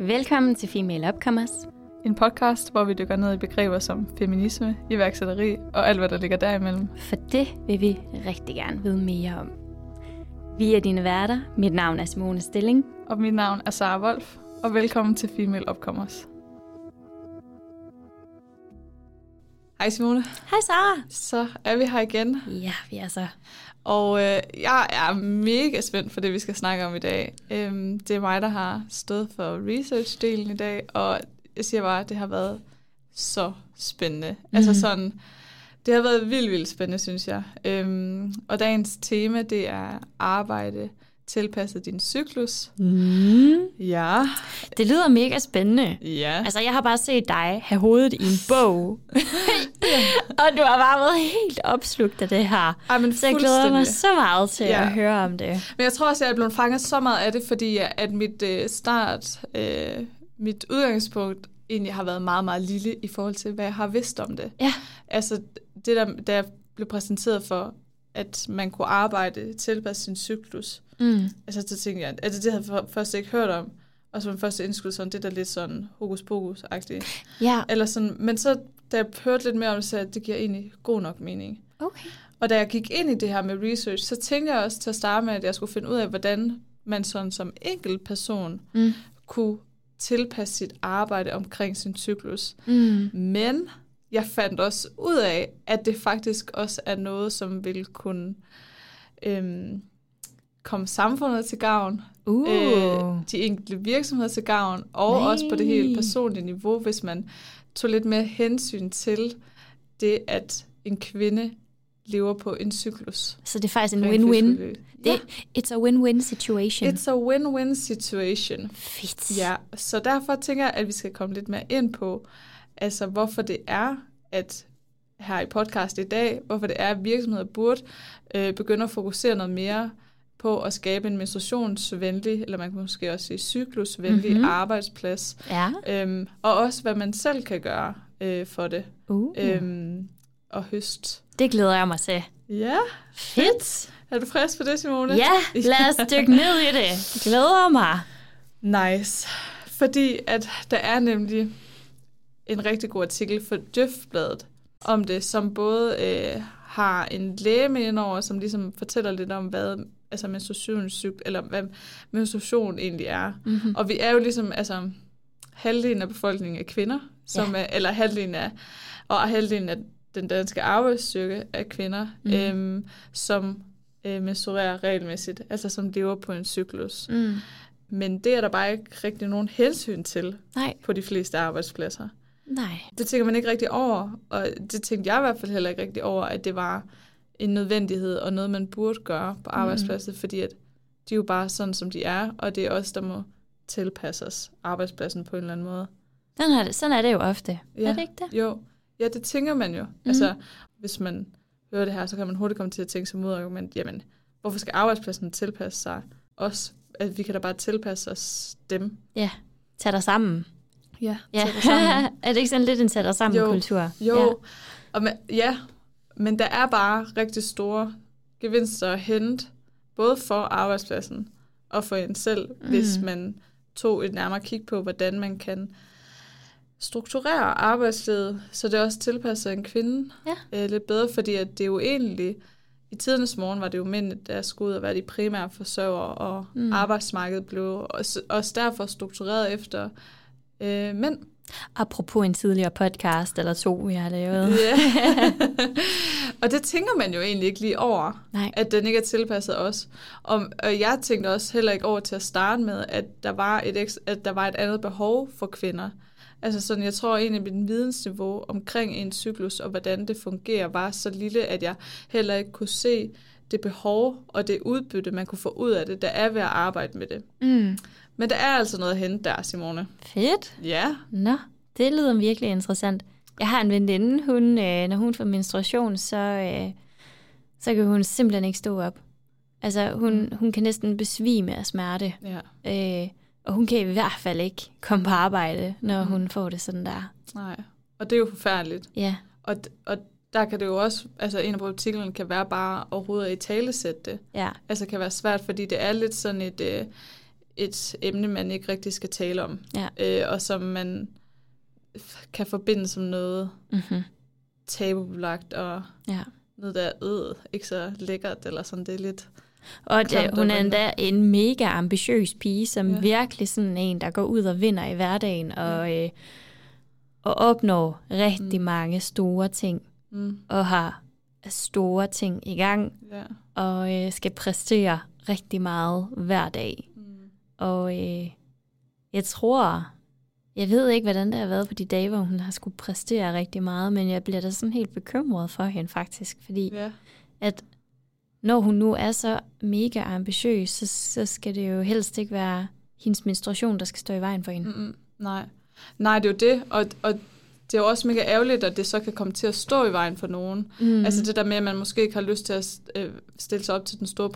Velkommen til Female Upcomers. En podcast, hvor vi dykker ned i begreber som feminisme, iværksætteri og alt, hvad der ligger derimellem. For det vil vi rigtig gerne vide mere om. Vi er dine værter. Mit navn er Simone Stilling. Og mit navn er Sara Wolf, og velkommen til Female Upcomers. Hej Simone. Hej Sara. Så er vi her igen. Ja, vi er så. Og øh, jeg er mega spændt for det, vi skal snakke om i dag. Øhm, det er mig, der har stået for research-delen i dag, og jeg siger bare, at det har været så spændende. Mm. Altså sådan, det har været vildt, vildt spændende, synes jeg. Øhm, og dagens tema, det er arbejde tilpasset din cyklus. Mm. Ja. Det lyder mega spændende. Ja. Altså, jeg har bare set dig have hovedet i en bog. og du har bare været helt opslugt af det her. Ej, men Så jeg glæder mig så meget til Ja. at høre om det. Men jeg tror også, jeg er blevet fanget så meget af det, fordi at mit øh, start, øh, mit udgangspunkt egentlig har været meget, meget lille i forhold til, hvad jeg har vidst om det. Ja. Altså, det der, da jeg blev præsenteret for, at man kunne arbejde tilpasse sin cyklus, Mm. altså, så tænkte jeg, altså det havde jeg først ikke hørt om, og min første indskud sådan, det der lidt sådan hokus pokus-agtigt. Ja, Eller sådan, men så, da jeg hørte lidt mere om det, så at det giver egentlig god nok mening. okay. Og da jeg gik ind i det her med research, så tænkte jeg også til at starte med, at jeg skulle finde ud af, hvordan man sådan som enkelt person Mm. kunne tilpasse sit arbejde omkring sin cyklus. Mm. Men jeg fandt også ud af, at det faktisk også er noget, som vil kunne øhm, komme samfundet til gavn, Uh. øh, de enkelte virksomheder til gavn, og Nej. også på det helt personlige niveau, hvis man tog lidt mere hensyn til det, at en kvinde lever på en cyklus. Så det er faktisk en win-win. fysiologisk. Det, It's a win-win situation. It's a win-win situation. Fedt. Ja, så derfor tænker jeg, at vi skal komme lidt mere ind på, altså hvorfor det er, at her i podcast i dag, hvorfor det er, at virksomheder burde øh, begynde at fokusere noget mere på at skabe en menstruationsvenlig, eller man kan måske også sige cyklusvenlig Mhm. mm-hmm. arbejdsplads, Ja. øhm, og også hvad man selv kan gøre øh, for det, Uh. øhm, og høst. Det glæder jeg mig til. Ja, Fedt. er du frisk på det, Simone? Ja, lad os dykke ned i det. Glæder mig. Nice. Fordi at der er nemlig en rigtig god artikel for Døfbladet om det, som både øh, har en læge med indover, som ligesom fortæller lidt om, hvad altså menstruationscyk, eller hvad menstruation egentlig er. Mm-hmm. Og vi er jo ligesom, altså halvdelen af befolkningen er kvinder, som er, eller halvdelen af, og halvdelen af den danske arbejdsstyrke er kvinder, mm. øhm, som øh, menstruerer regelmæssigt, altså som lever på en cyklus. Mm. Men det er der bare ikke rigtig nogen hensyn til Nej, på de fleste arbejdspladser. nej. Det tænker man ikke rigtig over, og det tænkte jeg i hvert fald heller ikke rigtig over, at det var en nødvendighed og noget, man burde gøre på arbejdspladsen, mm. fordi at de er jo bare sådan, som de er, og det er os, der må tilpasse os arbejdspladsen på en eller anden måde. Sådan er det, sådan er det jo ofte. Ja. Er det ikke det? Jo, ja, det tænker man jo. Mm. Altså, hvis man hører det her, så kan man hurtigt komme til at tænke som modargument, jamen, hvorfor skal arbejdspladsen tilpasse sig os? At vi kan da bare tilpasse os dem. Ja. Tag dig sammen. Ja, Ja. sætter sammen. er det ikke sådan lidt en tag dig sammen Jo. kultur? Jo, Ja. Og men, ja, men der er bare rigtig store gevinster at hente, både for arbejdspladsen og for en selv, mm. hvis man tog et nærmere kig på, hvordan man kan strukturere arbejdslivet, så det også tilpasser en kvinde Ja. øh, lidt bedre, fordi at det er jo egentlig, i tidernes morgen var det jo mænd, der skulle ud og være de primære forsørgere, og mm. arbejdsmarkedet blev også, også derfor struktureret efter øh, mænd. Apropos en tidligere podcast eller to, vi har lavet. Ja. og det tænker man jo egentlig ikke lige over, Nej. at den ikke er tilpasset os. Og, og jeg tænkte også heller ikke over til at starte med, at der var et, at der var et andet behov for kvinder. Altså sådan, jeg tror egentlig, at min vidensniveau omkring en cyklus og hvordan det fungerer, var så lille, at jeg heller ikke kunne se det behov og det udbytte, man kunne få ud af det, der er ved at arbejde med det. Mm. Men der er altså noget at hente der, Simone. Fedt. Ja. Nå, det lyder virkelig interessant. Jeg har en veninde, hun, øh, når hun får menstruation, så, øh, så kan hun simpelthen ikke stå op. Altså, hun, hun kan næsten besvime af smerte. Ja. Øh, og hun kan i hvert fald ikke komme på arbejde, når Mhm. hun får det sådan der. Nej. Og det er jo forfærdeligt. Ja, Og, og der kan det jo også, altså en af artiklerne kan være bare overhovedet at i talesætte det. ja. Altså kan være svært, fordi det er lidt sådan et, øh, et emne, man ikke rigtig skal tale om, Ja. øh, og som man kan forbinde som noget Mm-hmm. tabubelagt, og Ja. noget, der er øh, ikke så lækkert, eller sådan, det er lidt... Og det, hun er endda en mega ambitiøs pige, som ja. virkelig sådan en, der går ud og vinder i hverdagen, og, øh, og opnår rigtig Mm. mange store ting, Mm, og har store ting i gang, ja. og øh, skal præstere rigtig meget hver dag. Og øh, jeg tror, jeg ved ikke, hvordan det har været på de dage, hvor hun har skulle præstere rigtig meget, men jeg bliver da sådan helt bekymret for hende faktisk, fordi ja. at når hun nu er så mega ambitiøs, så, så skal det jo helst ikke være hendes menstruation, der skal stå i vejen for hende. Mm-mm. Nej. Nej, det er jo det, og, og det er jo også mega ærgerligt, at det så kan komme til at stå i vejen for nogen. Mm. Altså det der med, at man måske ikke har lyst til at øh, stille sig op til den store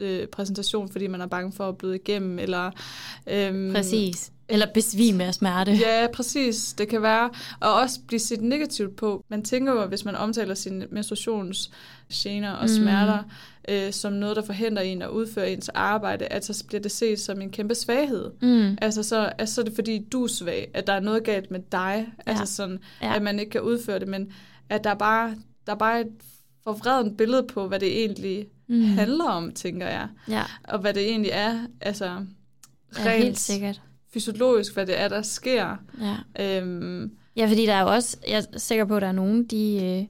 øh, præsentation, fordi man er bange for at bløde igennem, eller... Øhm, Præcis. Eller besvime af smerte. Ja, præcis. Det kan være. Og også blive set negativt på. Man tænker jo, hvis man omtaler sine menstruationsgener og Mm. smerter øh, som noget, der forhindrer en at udføre ens arbejde, at så bliver det set som en kæmpe svaghed. Mm. Altså så, altså, så er det fordi, du er svag, at der er noget galt med dig, ja. altså sådan, Ja. at man ikke kan udføre det, men at der er bare, der er bare et forvredet billede på, hvad det egentlig Mm. handler om, tænker jeg. Ja, Og hvad det egentlig er, altså ja helt rent sikkert. fysiologisk, hvad det er, der sker. Ja. Øhm, ja, fordi der er jo også, jeg er sikker på, at der er nogen, de, øh,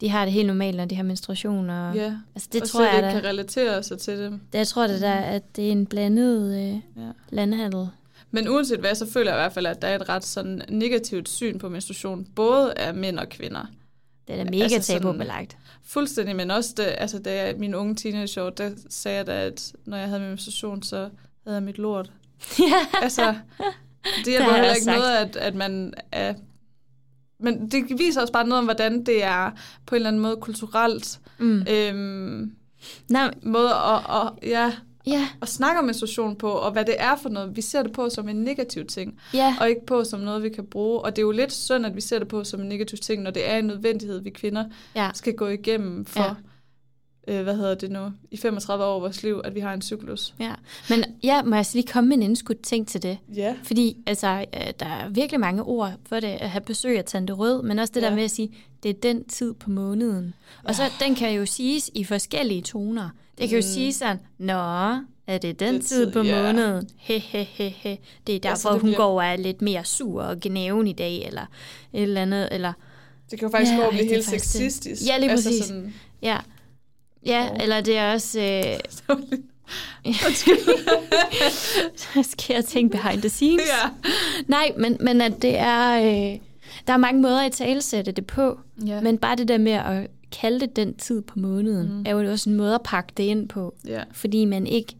de har det helt normalt, når de har menstruation. Og, ja, altså, det og tror jeg, ikke da, kan relatere sig til det. det, jeg tror det der, at det er en blandet øh, Ja. landhandel. Men uanset hvad, så føler jeg i hvert fald, at der er et ret sådan negativt syn på menstruation, både af mænd og kvinder. Det er da mega Altså altså tabubelagt. Fuldstændig, men også det, altså, da jeg, min unge teenageår, der sagde jeg da, at når jeg havde min menstruation, så havde jeg mit lort. ja. Altså, det hjælper jeg heller ikke sagt. noget, at, at man er... Men det viser også bare noget om, hvordan det er på en eller anden måde kulturelt. Mm. Øhm, Nej, måde at, at, ja, ja, at snakke om menstruation på, og hvad det er for noget. Vi ser det på som en negativ ting, ja. og ikke på som noget, vi kan bruge. Og det er jo lidt synd, at vi ser det på som en negativ ting, når det er en nødvendighed, vi kvinder ja. skal gå igennem for, ja. Øh, hvad hedder det nu, i 35 år af vores liv, at vi har en cyklus. Ja, men ja, må jeg så lige komme med en indskudt ting til det? Ja. Fordi altså, øh, der er virkelig mange ord for det, at have besøg af Tante Rød, men også det ja. Ja. der med at sige, det er den tid på måneden. Og så, den kan jo siges i forskellige toner. Det kan jo Mm. sige sådan, nå, er det den Det er tid tid, på ja. måneden? He, he, he, he. Det er derfor, Altså, det hun bliver- går og er lidt mere sur og genæven i dag, eller et eller andet, eller Det kan jo faktisk Ja, ja, gå og blive helt faktisk det. sexistisk. Ja, lige altså præcis. Sådan, ja. Ja, Åh. eller det er også... Øh, skal jeg tænke behind the scenes? ja. Nej, men, men at det er... Øh, der er mange måder at talsætte det på, Ja. men bare det der med at kalde det den tid på måneden. Mm. er jo også en måde at pakke det ind på, ja. fordi man ikke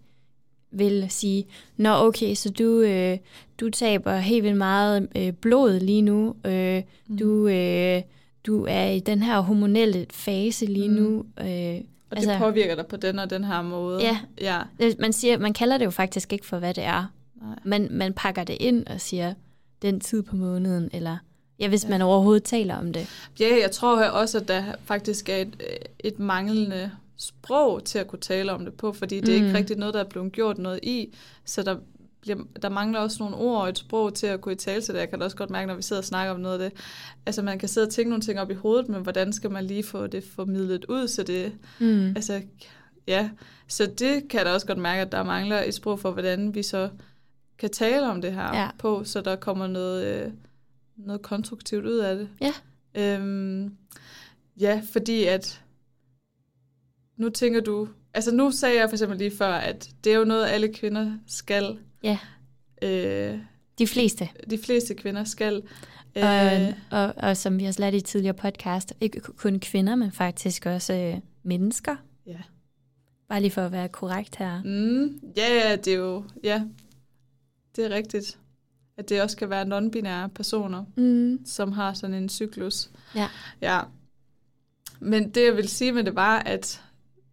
vil sige, nå okay, så du, øh, du taber helt vildt meget øh, blod lige nu, øh, Mm. du, øh, du er i den her hormonelle fase lige Mm. nu. Øh, Og det altså- påvirker dig på den og den her måde. Ja. ja. det- man, siger, man kalder det jo faktisk ikke for, hvad det er. Nej. Man, man pakker det ind og siger, den tid på måneden, eller ja, hvis Ja. man overhovedet taler om det. ja, jeg tror her også, at der faktisk er et, et manglende sprog til at kunne tale om det på, fordi det er Mm. ikke rigtig noget, der er blevet gjort noget i, så der, bliver, der mangler også nogle ord og et sprog til at kunne i tale til det. Jeg kan da også godt mærke, når vi sidder og snakker om noget af det. Altså man kan sidde og tænke nogle ting op i hovedet, men hvordan skal man lige få det formidlet ud, så det Mm. Altså, ja. Så det kan jeg da også godt mærke, at der mangler et sprog for, hvordan vi så kan tale om det her Ja. på, så der kommer noget, øh, noget konstruktivt ud af det. Ja. Øhm, ja, fordi at nu tænker du, altså nu sagde jeg for eksempel lige før, at det er jo noget, alle kvinder skal. Ja. Øh, De fleste. de fleste kvinder skal. Og, Øh, og, og som vi har lært i tidligere podcast, ikke kun kvinder, men faktisk også øh, mennesker. ja. Bare lige for at være korrekt her. Mm, ja, ja, det er jo, ja, det er rigtigt. At det også kan være non-binære personer, Mm. som har sådan en cyklus. Ja. Ja. Men det, jeg vil sige med det, var, at,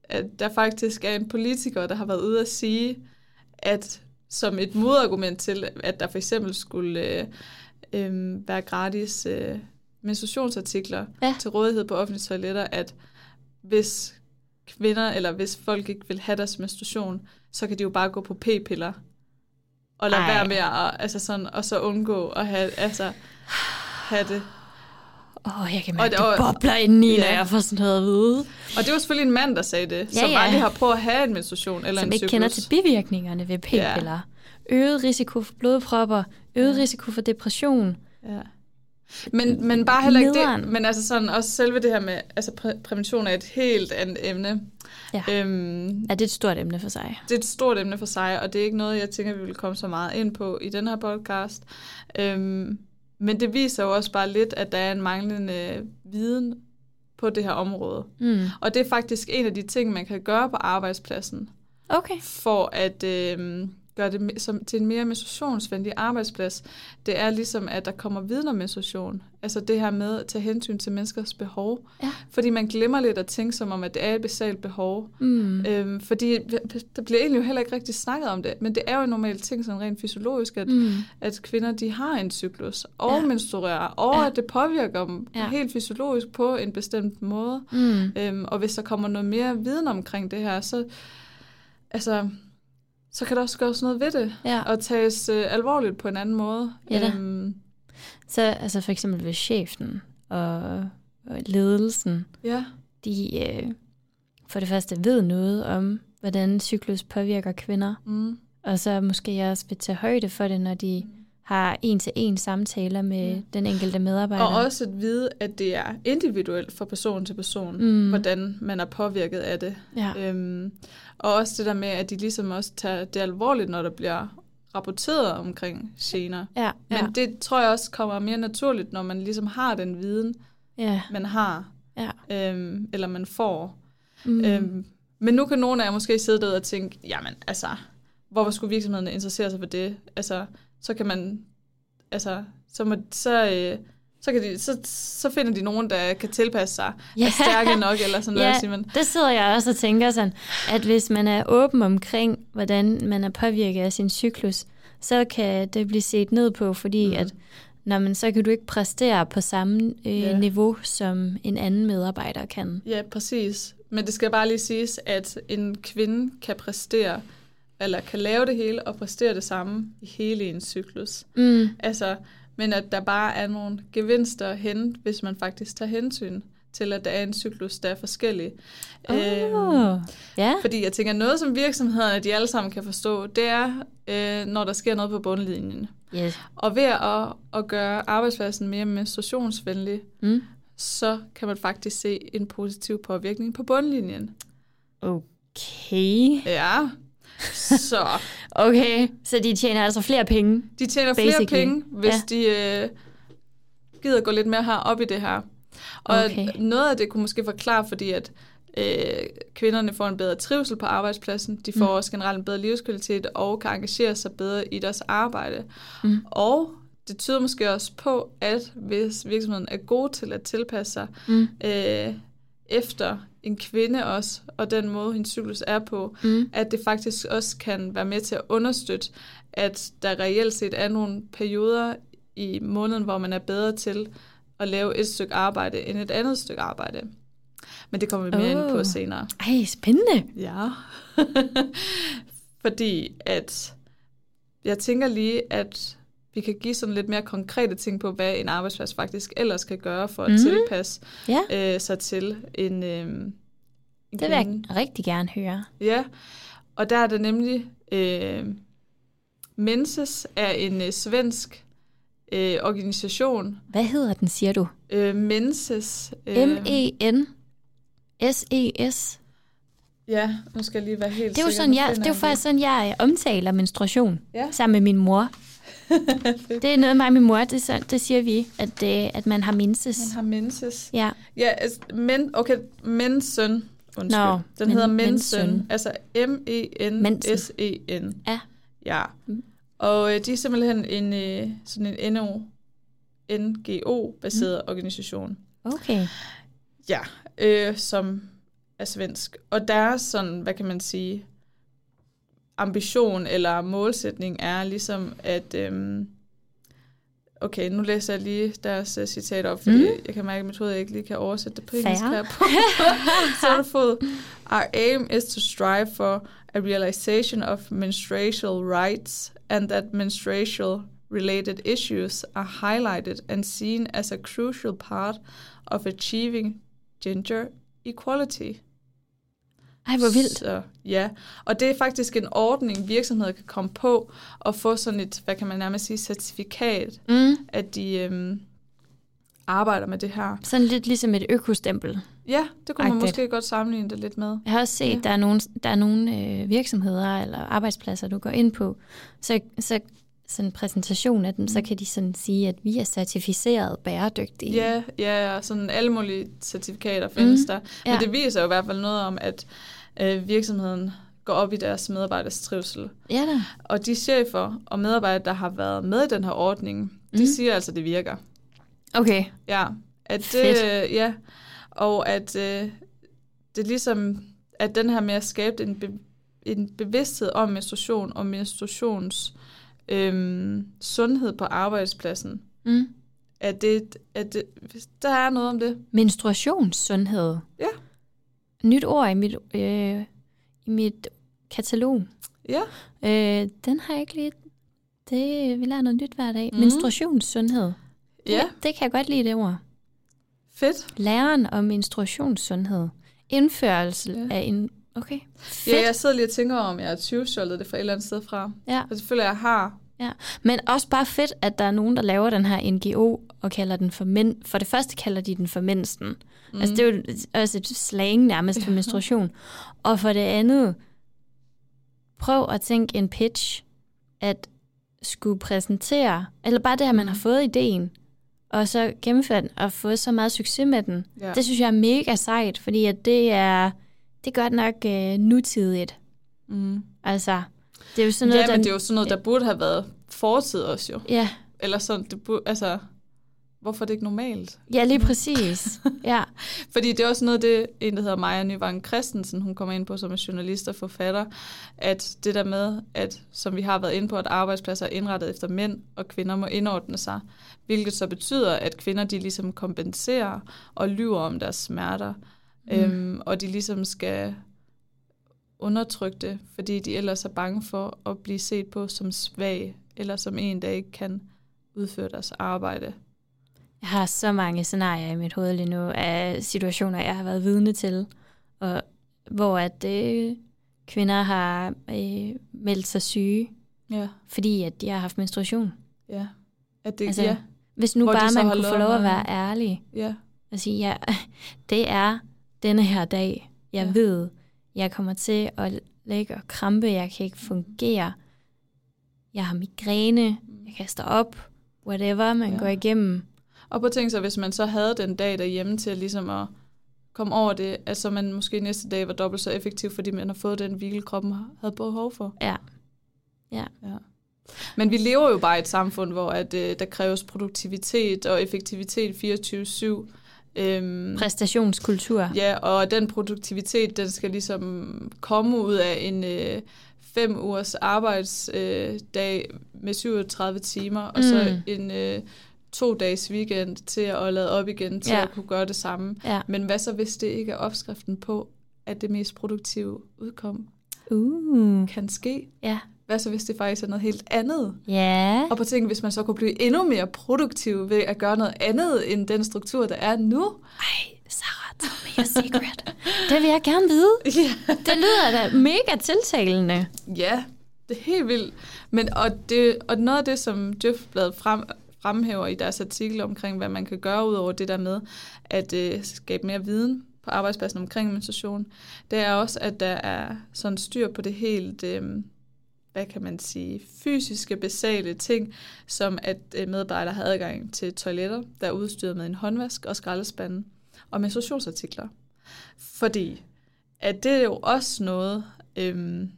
at der faktisk er en politiker, der har været ude at sige, at som et modargument til, at der for eksempel skulle øh, øh, være gratis øh, menstruationsartikler Ja. til rådighed på offentlige toiletter, at hvis kvinder, eller hvis folk ikke vil have deres menstruation, så kan de jo bare gå på p-piller og lade Ej. være med at, altså sådan, og så undgå at have, altså, have det. Åh, oh, jeg kan Og mærke, det- det og- bobler indeni, når Ja. jeg får sådan noget at vide. Og det var selvfølgelig en mand, der sagde det, Ja, som ja. aldrig har prøvet at have en menstruation eller Som en ikke cyklus. kender til bivirkningerne ved p-piller. Øget risiko for blodpropper, øget risiko for depression. Ja. Men, men bare heller ikke Nederen. det, men altså sådan også selve det her med, altså præ- prævention er et helt andet emne. Ja. Øhm, Ja, det er et stort emne for sig. det er et stort emne for sig, og det er ikke noget, jeg tænker, vi vil komme så meget ind på i den her podcast. Øhm, men det viser jo også bare lidt, at der er en manglende viden på det her område. Mm. Og det er faktisk en af de ting, man kan gøre på arbejdspladsen, Okay. for at øh, gøre det som, til en mere menstruationsvenlig arbejdsplads. Det er ligesom, at der kommer viden om menstruation. Altså det her med at tage hensyn til menneskers behov. Ja. Fordi man glemmer lidt at tænke som om, at det er et basalt behov. Mm. Øhm, fordi der bliver egentlig jo heller ikke rigtig snakket om det, men det er jo en normal ting, sådan rent fysiologisk, at, Mm. at kvinder de har en cyklus og Ja. menstruerer, og Ja. at det påvirker dem ja. helt fysiologisk på en bestemt måde. Mm. Øhm, og hvis der kommer noget mere viden omkring det her, så, altså, så kan der også gøres noget ved det, Ja. og tages øh, alvorligt på en anden måde. Ja da. Øhm, Så altså for eksempel ved chefen og, og ledelsen, ja. de øh, for det første ved noget om, hvordan cyklus påvirker kvinder, Mm. og så måske også vil tage højde for det, når de har en-til-en samtaler med Ja. den enkelte medarbejder. Og også at vide, at det er individuelt fra person til person, Mm. mm. hvordan man er påvirket af det. ja. Øhm, og også det der med, at de ligesom også tager det alvorligt, når der bliver rapporteret omkring gener. Ja, Men ja, det tror jeg også kommer mere naturligt, når man ligesom har den viden, ja, man har, ja. øhm, eller man får. Mm. Mm. Øhm, men nu kan nogle af jer måske sidde derude og tænke, jamen altså, hvorfor skulle virksomhederne interessere sig for det? Altså, så kan man, altså, så, må, så, øh, så, kan de, så, så finder de nogen, der kan tilpasse sig, Ja. er stærke nok, eller sådan noget, Ja. Det sidder jeg også og tænker sådan, at hvis man er åben omkring, hvordan man er påvirket af sin cyklus, så kan det blive set ned på, fordi. Mm. at når man, så kan du ikke præstere på samme øh, Ja. niveau, som en anden medarbejder kan. Ja, præcis. Men det skal bare lige siges, at en kvinde kan præstere, eller kan lave det hele og præstere det samme i hele en cyklus. Mm. Altså, men at der bare er nogle gevinster hen, hvis man faktisk tager hensyn til, at der er en cyklus, der er forskellig. Øhm, Oh. Ja. fordi jeg tænker, noget som virksomhederne, de alle sammen kan forstå, det er, øh, når der sker noget på bundlinjen. Yes. Og ved at, at gøre arbejdspladsen mere menstruationsvenlig, Mm. så kan man faktisk se en positiv påvirkning på bundlinjen. Okay. Ja, så Okay, så de tjener altså flere penge. de tjener flere Basically. penge, hvis ja. de øh, gider gå lidt mere her op i det her. Og Okay. noget af det kunne måske forklare, fordi at øh, kvinderne får en bedre trivsel på arbejdspladsen, de får mm. også generelt en bedre livskvalitet og kan engagere sig bedre i deres arbejde. Mm. Og det tyder måske også på, at hvis virksomheden er god til at tilpasse sig Mm. øh, efter en kvinde også, og den måde, hendes cyklus er på, Mm. at det faktisk også kan være med til at understøtte, at der reelt set er nogle perioder i måneden, hvor man er bedre til at lave et stykke arbejde end et andet stykke arbejde. Men det kommer vi mere oh. ind på senere. Ej, spændende. Ja. Fordi at jeg tænker lige, at vi kan give sådan lidt mere konkrete ting på, hvad en arbejdsplads faktisk ellers kan gøre for at mm. tilpasse Ja, øh, sig til en, øh, det vil jeg rigtig gerne høre. Ja, og der er det nemlig, øh, Menses er en øh, svensk øh, organisation. Hvad hedder den, siger du? Øh, Menses. Øh, M-E-N-S-E-S. Ja, nu skal jeg lige være helt Det er jo sådan, jeg, det er jo faktisk sådan, jeg omtaler menstruation Ja. sammen med min mor. Det er noget, mig og min mor, det, så, det siger vi, at, øh, at man har minses. Man har Menses. Ja, Ja, altså, men, okay, Mensen. Undskyld. Nå, Den men- hedder. Mensen. Altså M-E-N-S-E-N. Ja. Ja. Mm. Og øh, de er simpelthen en, øh, sådan en NO, NGO-baseret Mm. organisation. okay. Ja, øh, som er svensk. Og deres sådan, hvad kan man sige, ambition eller målsætning er ligesom at, øhm, okay, nu læser jeg lige deres uh, citat op, fordi Mm. jeg kan mærke, at mit hoved ikke lige kan oversætte det på engelsk her på fod. Our aim is to strive for a realization of menstrual rights and that menstrual related issues are highlighted and seen as a crucial part of achieving gender equality. Ej, hvor vildt. Så, ja, og det er faktisk en ordning, virksomheder kan komme på og få sådan et, hvad kan man nærmest sige, certifikat, Mm. at de øhm, arbejder med det her. Sådan lidt ligesom et økostempel. Ja, det kunne man Agtigt. måske godt sammenligne det lidt med. Jeg har også set, ja. der er nogle, der er nogle øh, virksomheder eller arbejdspladser, du går ind på, så, så sådan en præsentation af dem, så kan de sådan sige, at vi er certificeret bæredygtige. Ja, ja, og sådan alle mulige certifikater findes Mm, der. Men ja. det viser jo i hvert fald noget om, at øh, virksomheden går op i deres medarbejders trivsel. ja da. Og de chefer og medarbejdere, der har været med i den her ordning, de Mhm. siger altså, at det virker. Okay. Ja, at det, Fedt. ja, og at øh, det ligesom, at den her med at skabe en, be, en bevidsthed om menstruation og menstruations øhm, sundhed på arbejdspladsen, Mm. at det, at det, hvis der er noget om det. Menstruationssundhed. Ja. Nyt ord i mit, øh, i mit katalog. Ja, Øh, den har jeg ikke lige... Det, vi lærer noget nyt hver dag. Mm. Menstruationssundhed. ja, Det, det kan jeg godt lide, det ord. fedt. Læren om menstruationssundhed. Indførelse Ja. af en... Okay, fedt. Ja, jeg sidder lige og tænker om, jeg har 20 det fra et eller andet sted fra. ja. Og selvfølgelig, jeg har. Men også bare fedt, at der er nogen, der laver den her NGO og kalder den for mænd. For det første kalder de den for mensen. Mm. Altså det er jo også et slang nærmest for menstruation. Og for det andet, prøv at tænke en pitch, at skulle præsentere, eller bare det, at man har fået ideen, og så gennemføre den, og fået så meget succes med den. Ja. Det synes jeg er mega sejt, fordi at det er, det er godt nok øh, nutidigt. Mm. Altså, det er jo sådan noget, ja, men der... det er jo sådan noget, der burde have været fortid også jo. Ja, Eller sådan, det burde, altså, hvorfor er det ikke normalt? ja, lige præcis. ja. Fordi det er også noget det, en der hedder Maja Nyvang Christensen, hun kommer ind på som en journalist og forfatter, at det der med, at som vi har været inde på, at arbejdspladser er indrettet efter mænd, og kvinder må indordne sig, hvilket så betyder, at kvinder de ligesom kompenserer og lyver om deres smerter, mm. øhm, og de ligesom skal undertrykke det, fordi de ellers er bange for at blive set på som svag, eller som en, der ikke kan udføre deres arbejde. Jeg har så mange scenarier i mit hoved lige nu af situationer, jeg har været vidne til, og hvor at øh, kvinder har øh, meldt sig syge, Ja, fordi at de har haft menstruation. ja. At det, Altså, ja, Hvis nu Hvor bare man kunne få lov at være ærlig ja, og sige, ja, det er denne her dag, jeg ja. ved, jeg kommer til at lægge og krampe, jeg kan ikke fungere, jeg har migræne, jeg kaster op, whatever man Ja. ja. går igennem. Og på tænk så, hvis man så havde den dag derhjemme til ligesom at komme over det, at så man måske næste dag var dobbelt så effektiv, fordi man har fået den hvile, kroppen havde behov for. Ja. ja. Men vi lever jo bare i et samfund, hvor at, øh, der kræves produktivitet og effektivitet 24-7. Øhm, Præstationskultur. ja, og den produktivitet, den skal ligesom komme ud af en øh, fem ugers arbejdsdag øh, med 37 timer, og så Mm. en øh, to dages weekend til at lade op igen, til Ja. at kunne gøre det samme. Ja. Men hvad så, hvis det ikke er opskriften på, at det mest produktive udkom Uh. kan ske? Ja. Hvad så, hvis det faktisk er noget helt andet? Ja. Og på tænk, hvis man så kunne blive endnu mere produktiv ved at gøre noget andet end den struktur, der er nu. Ej, Sarah, tell me a secret. det vil jeg gerne vide. Ja, Det lyder da mega tiltalende. ja det er helt vildt. Men, og, det, og noget af det, som Djøfbladet frem, fremhæver i deres artikel omkring, hvad man kan gøre ud over det der med at øh, skabe mere viden på arbejdspladsen omkring menstruation, det er også, at der er sådan styr på det helt, øh, hvad kan man sige, fysiske, basale ting, som at øh, medarbejdere har adgang til toiletter, der er udstyret med en håndvask og skraldespande, og menstruationsartikler. Fordi at det er jo også noget, øhm,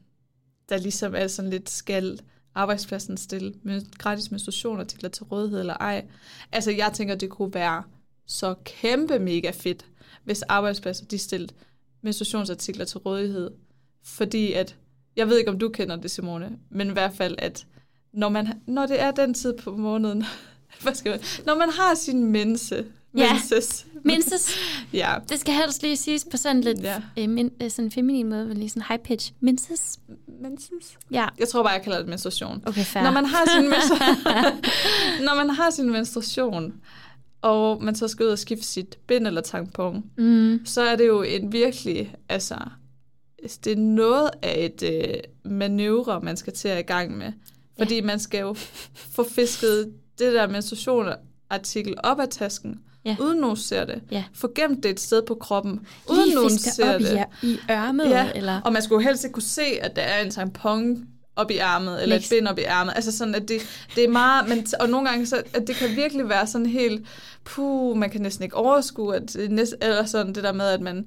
der ligesom er sådan lidt skal arbejdspladsen stille med gratis menstruationartikler til rådighed eller ej. Altså jeg tænker, det kunne være så kæmpe mega fedt, hvis arbejdspladser de stillede menstruationsartikler til rådighed. Fordi at, jeg ved ikke om du kender det Simone, men i hvert fald at når, man, når det er den tid på måneden, hvad skal man, når man har sin mense, Ja. Menses. Minces. Ja. Det skal helst lige siges på sådan lidt Ja. øh, min, øh, sådan feminin måde, men lige sådan high pitch. Minces. Menses. Ja. Jeg tror bare, jeg kalder det menstruation. Okay, fair. Når man har sin når man har sin menstruation, og man så skal ud og skifte sit bind eller tampon, Mm. så er det jo en virkelig, altså, det er noget af et øh, manøvre, man skal til at i gang med. Fordi man skal jo få fisket det der menstruationartikel op af tasken, Ja. uden nogen ser det. Ja. Få gemt det et sted på kroppen, uden Lige nogen ser op det. i, i ørmet, Ja, eller... og man skulle jo helst ikke kunne se, at der er en tampon op i ærmet, eller Niks. et bind op i ærmet. Altså sådan, at det, det er meget... Men, og nogle gange, så, at det kan virkelig være sådan helt... Puh, man kan næsten ikke overskue, at det, næste, eller sådan det der med, at man...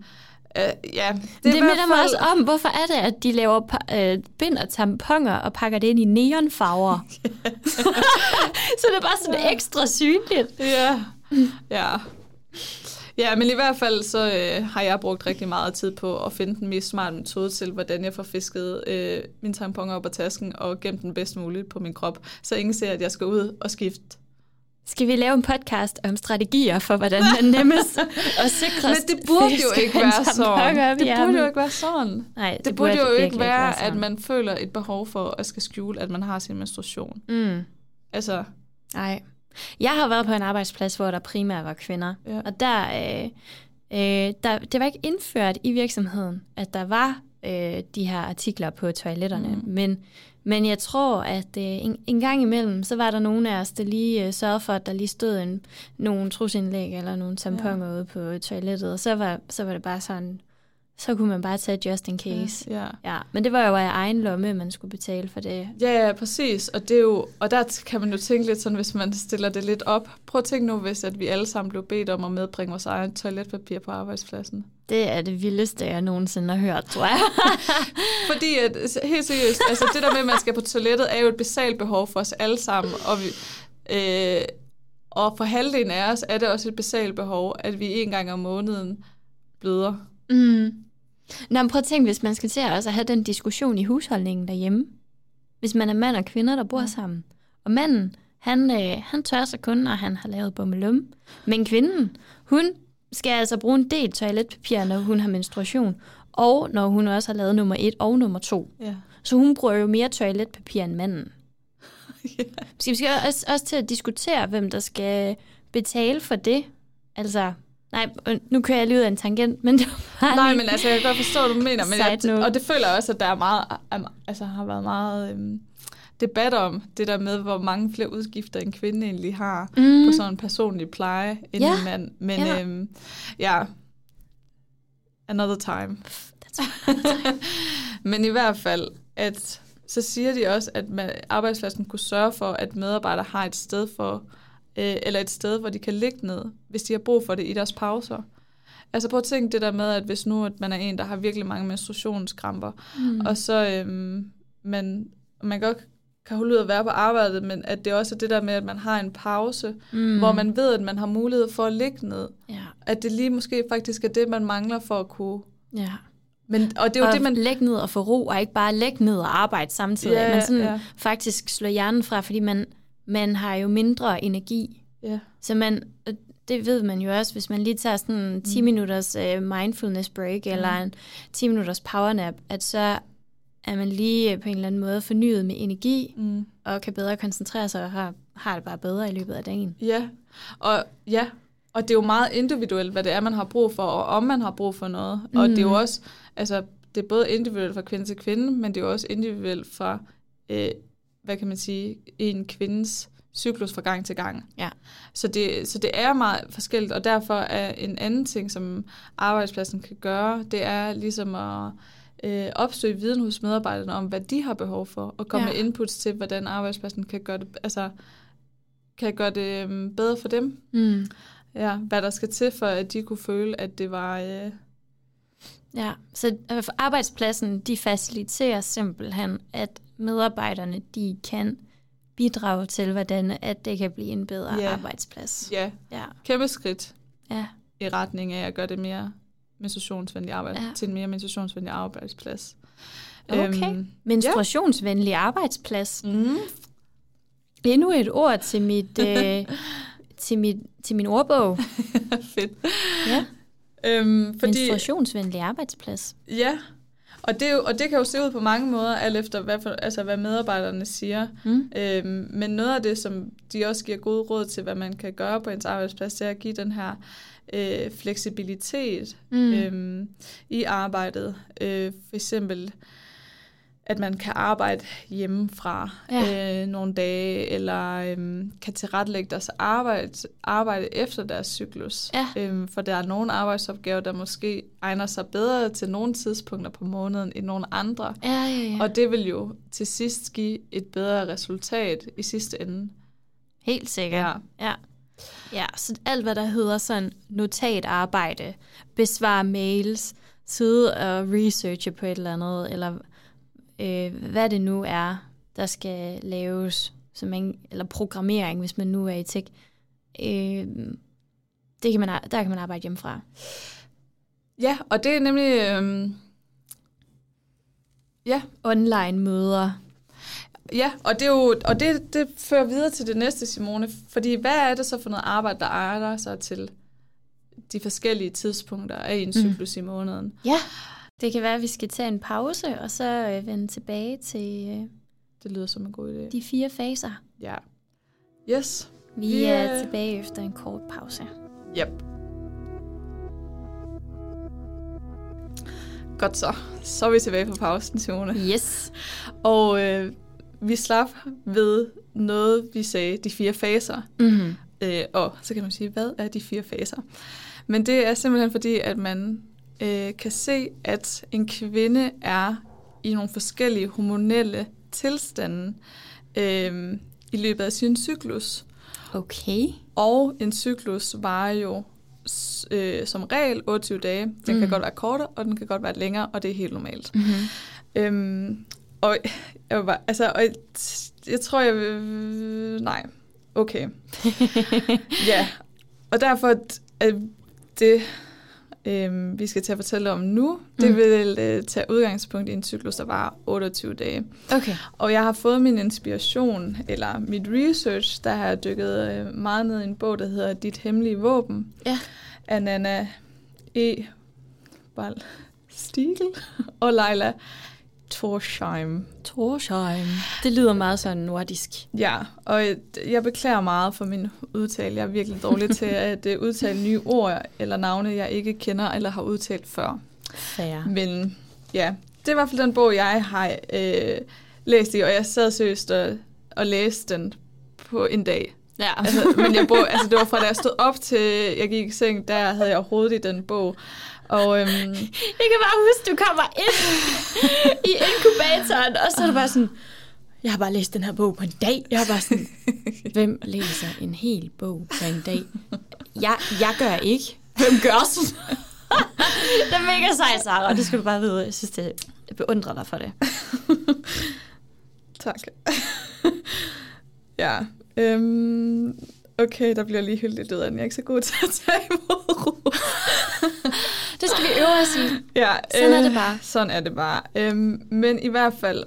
Øh, ja, det, Det, minder mig også om, hvorfor er det, at de laver øh, bind og tamponer og pakker det ind i neonfarver. så det er bare sådan ekstra synligt. Ja, ja. Ja, men i hvert fald så øh, har jeg brugt rigtig meget tid på at finde den mest smarte metode til, hvordan jeg får fisket øh, mine tamponer op af tasken og gemt den bedst muligt på min krop, så ingen ser, at jeg skal ud og skifte. Skal vi lave en podcast om strategier for, hvordan man nemmest og sikrest Men det burde jo ikke være sådan. Det burde jo ikke være sådan. Nej, Det, burde, jo ikke være, at sådan. man føler et behov for at skal skjule, at man har sin menstruation. Mm. Altså, Nej. Jeg har været på en arbejdsplads, hvor der primært var kvinder. Ja. Og der, øh, øh, der, det var ikke indført i virksomheden, at der var øh, de her artikler på toiletterne. Mm. Men, men jeg tror, at øh, en, en gang imellem, så var der nogen af os, der lige øh, sørgede for, at der lige stod en, nogle trusindlæg eller nogle tamponer ja. ude på toilettet. Og så var, så var det bare sådan, så kunne man bare tage just in case. ja. Ja, men det var jo af egen lomme, man skulle betale for det. Ja, ja, præcis. Og, det er jo, og der kan man jo tænke lidt sådan, hvis man stiller det lidt op. Prøv at tænke nu, hvis at vi alle sammen blev bedt om at medbringe vores egen toiletpapir på arbejdspladsen. Det er det vildeste, jeg nogensinde har hørt, tror jeg. Fordi at, helt seriøst, altså det der med, at man skal på toilettet, er jo et basalt behov for os alle sammen. Og, vi, øh, og for halvdelen af os er det også et basalt behov, at vi en gang om måneden bløder. Mm. Nå, men prøv at tænke, hvis man skal til at også have den diskussion i husholdningen derhjemme. Hvis man er mand og kvinder, der bor ja. sammen. Og manden, han, øh, han tør sig kun, når han har lavet bummelum. Men kvinden, hun skal altså bruge en del toiletpapir, når hun har menstruation. Og når hun også har lavet nummer et og nummer to. Ja. Så hun bruger jo mere toiletpapir end manden. ja. Så vi skal også, også til at diskutere, hvem der skal betale for det. Altså, nej, øh, nu kører jeg lige ud af en tangent, men det var Nej, men altså, jeg kan godt forstå, hvad du mener. Men jeg, og det føler jeg også, at der er meget, altså, har været meget øhm, debat om det der med, hvor mange flere udgifter en kvinde egentlig har mm. På sådan en personlig pleje end Ja. en mand. Men Ja. ja, øhm, ja another time. Men i hvert fald, at så siger de også, at man, arbejdspladsen kunne sørge for, at medarbejdere har et sted for, øh, eller et sted, hvor de kan ligge ned, hvis de har brug for det i deres pauser. Altså prøv at tænke det der med, at hvis nu at man er en, der har virkelig mange menstruationskramper, mm. og så øhm, man, man godt kan holde ud at være på arbejdet, men at det også er det der med, at man har en pause, mm. hvor man ved, at man har mulighed for at ligge ned. Ja, At det lige måske faktisk er det, man mangler for at kunne... ja. Men, og det er jo og det, man... lægge ned og få ro, og ikke bare lægge ned og arbejde samtidig. Ja, man sådan ja. faktisk slår hjernen fra, fordi man, man har jo mindre energi. Ja. Så man, det ved man jo også, hvis man lige tager sådan en 10 minutters uh, mindfulness break, eller en 10 minutters powernap, at så er man lige øh, på en eller anden måde fornyet med energi, Mm. og kan bedre koncentrere sig, og har, har det bare bedre i løbet af dagen. Ja, og ja, og det er jo meget individuelt, hvad det er, man har brug for, og om man har brug for noget. Mm. Og det er jo også, altså, det er både individuelt fra kvinde til kvinde, men det er jo også individuelt fra, øh, hvad kan man sige, en kvindes cyklus fra gang til gang. Ja. Så det, så det er meget forskelligt, og derfor er en anden ting, som arbejdspladsen kan gøre, det er ligesom at øh, opsøge viden hos medarbejderne om, hvad de har behov for, og komme Ja. med inputs til, hvordan arbejdspladsen kan gøre det, altså, kan gøre det øhm, bedre for dem. Mm. Ja, hvad der skal til, for at de kunne føle, at det var... Øh, Ja, så øh, arbejdspladsen, de faciliterer simpelthen, at medarbejderne, de kan bidrage til, hvordan at det kan blive en bedre Ja. arbejdsplads. ja, Ja, kæmpe skridt ja, i retning af at gøre det mere menstruationsvenlig arbejde, Ja. ja. til en mere menstruationsvenlig arbejdsplads. okay. Øhm, Menstruationsvenlig arbejdsplads. mm, Endnu et ord til mit, øh, til, mit, til min ordbog. Fedt. Ja. Øhm, Fordi, Menstruationsvenlig arbejdsplads. Ja, og det, jo, og det kan jo se ud på mange måder, alt efter hvad, for, altså, hvad medarbejderne siger. Mm. Øhm, men noget af det, som de også giver gode råd til, hvad man kan gøre på ens arbejdsplads, det er at give den her øh, fleksibilitet Mm. øhm, i arbejdet. Øh, for eksempel, at man kan arbejde hjemmefra Ja. øh, nogle dage, eller øhm, kan tilrettelægge deres arbejde, arbejde efter deres cyklus. Ja. Øhm, for der er nogle arbejdsopgaver, der måske egner sig bedre til nogle tidspunkter på måneden end nogle andre. Ja, ja, ja. Og det vil jo til sidst give et bedre resultat i sidste ende. Helt sikkert. Ja. Ja, så alt hvad der hedder sådan notatarbejde, besvare mails, sidde og researche på et eller andet, eller øh, hvad det nu er, der skal laves, som man, eller programmering, hvis man nu er i tech, øh, det kan man, der kan man arbejde hjemmefra. Ja, og det er nemlig... Øhm, ja, Online møder. Ja, og det, er jo, og det, det fører videre til det næste, Simone. Fordi hvad er det så for noget arbejde, der ejer sig til de forskellige tidspunkter af en cyklus mm. i måneden? Ja, det kan være, at vi skal tage en pause, og så øh, vende tilbage til øh, Det lyder som en god idé. de fire faser. Ja. Yes. Vi er er- tilbage efter en kort pause. Yep. Godt så. Så er vi tilbage på pausen, Simone. Yes. Og øh, vi slap ved noget, vi sagde, de fire faser. Mm-hmm. Øh, og så kan man sige, hvad er de fire faser? Men det er simpelthen fordi, at man øh, kan se, at en kvinde er i nogle forskellige hormonelle tilstande øh, i løbet af sin cyklus. Okay. Og en cyklus varer jo øh, som regel 28 dage. Den mm. Kan godt være kortere, og den kan godt være længere, og det er helt normalt. Mm-hmm. Øhm, og jeg, var bare, altså, og jeg, jeg tror, jeg vil... Nej, okay. ja, og derfor at det, øhm, vi skal til at fortælle om nu, det Mm. vil øh, tage udgangspunkt i en cyklus, der var 28 dage. Okay. Og jeg har fået min inspiration, eller mit research, der har jeg dykket øh, meget ned i en bog, der hedder Dit Hemmelige Våben, Ja. af Nana E. Bal Stiegel og Leila Torsheim. Torsheim. Det lyder meget sådan nordisk. Ja, og jeg, jeg beklager meget for min udtale. Jeg er virkelig dårlig til at uh, udtale nye ord eller navne, jeg ikke kender eller har udtalt før. Fair. Men ja, det er i hvert fald den bog, jeg har øh, læst i, og jeg sad seriøst og, og læste den på en dag. Ja. Altså, men jeg bog, altså, det var fra da jeg stod op til jeg gik i seng, der havde jeg overhovedet i den bog. Og øhm, Jeg kan bare huske, du kommer ind i inkubatoren, og så er du bare sådan, jeg har bare læst den her bog på en dag. Jeg har bare sådan, hvem læser en hel bog på en dag? Jeg, jeg gør ikke. Hvem gør sådan? det er mega sejt, Sarah, og det skal du bare vide. Jeg synes, det, jeg beundrer dig for det. tak. ja, øhm, okay, der bliver lige hyldet ud af den. Jeg er ikke så god til at tage imod. Det skal vi øve os i. Ja, Sådan er det bare. Sådan er det bare. Øhm, men i hvert fald,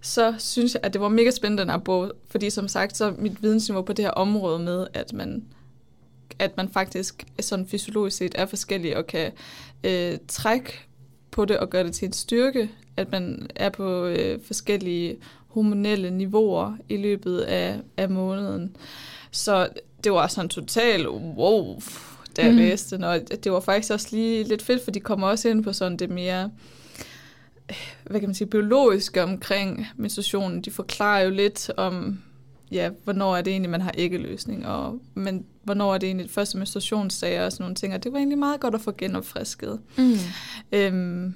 så synes jeg, at det var mega spændende, den her bog. Fordi som sagt, så mit vidensniveau på det her område med, at man, at man faktisk sådan fysiologisk set er forskellig og kan øh, trække på det og gøre det til en styrke, at man er på øh, forskellige hormonelle niveauer i løbet af, af måneden. Så det var sådan total wow, da jeg mm. læste den, og det var faktisk også lige lidt fedt, for de kommer også ind på sådan det mere, hvad kan man sige, biologiske omkring menstruationen. De forklarer jo lidt om, ja, hvornår er det egentlig, man har æggeløsning, og men, hvornår er det egentlig første menstruationssager og sådan nogle ting, og det var egentlig meget godt at få genopfrisket. Mm. Øhm,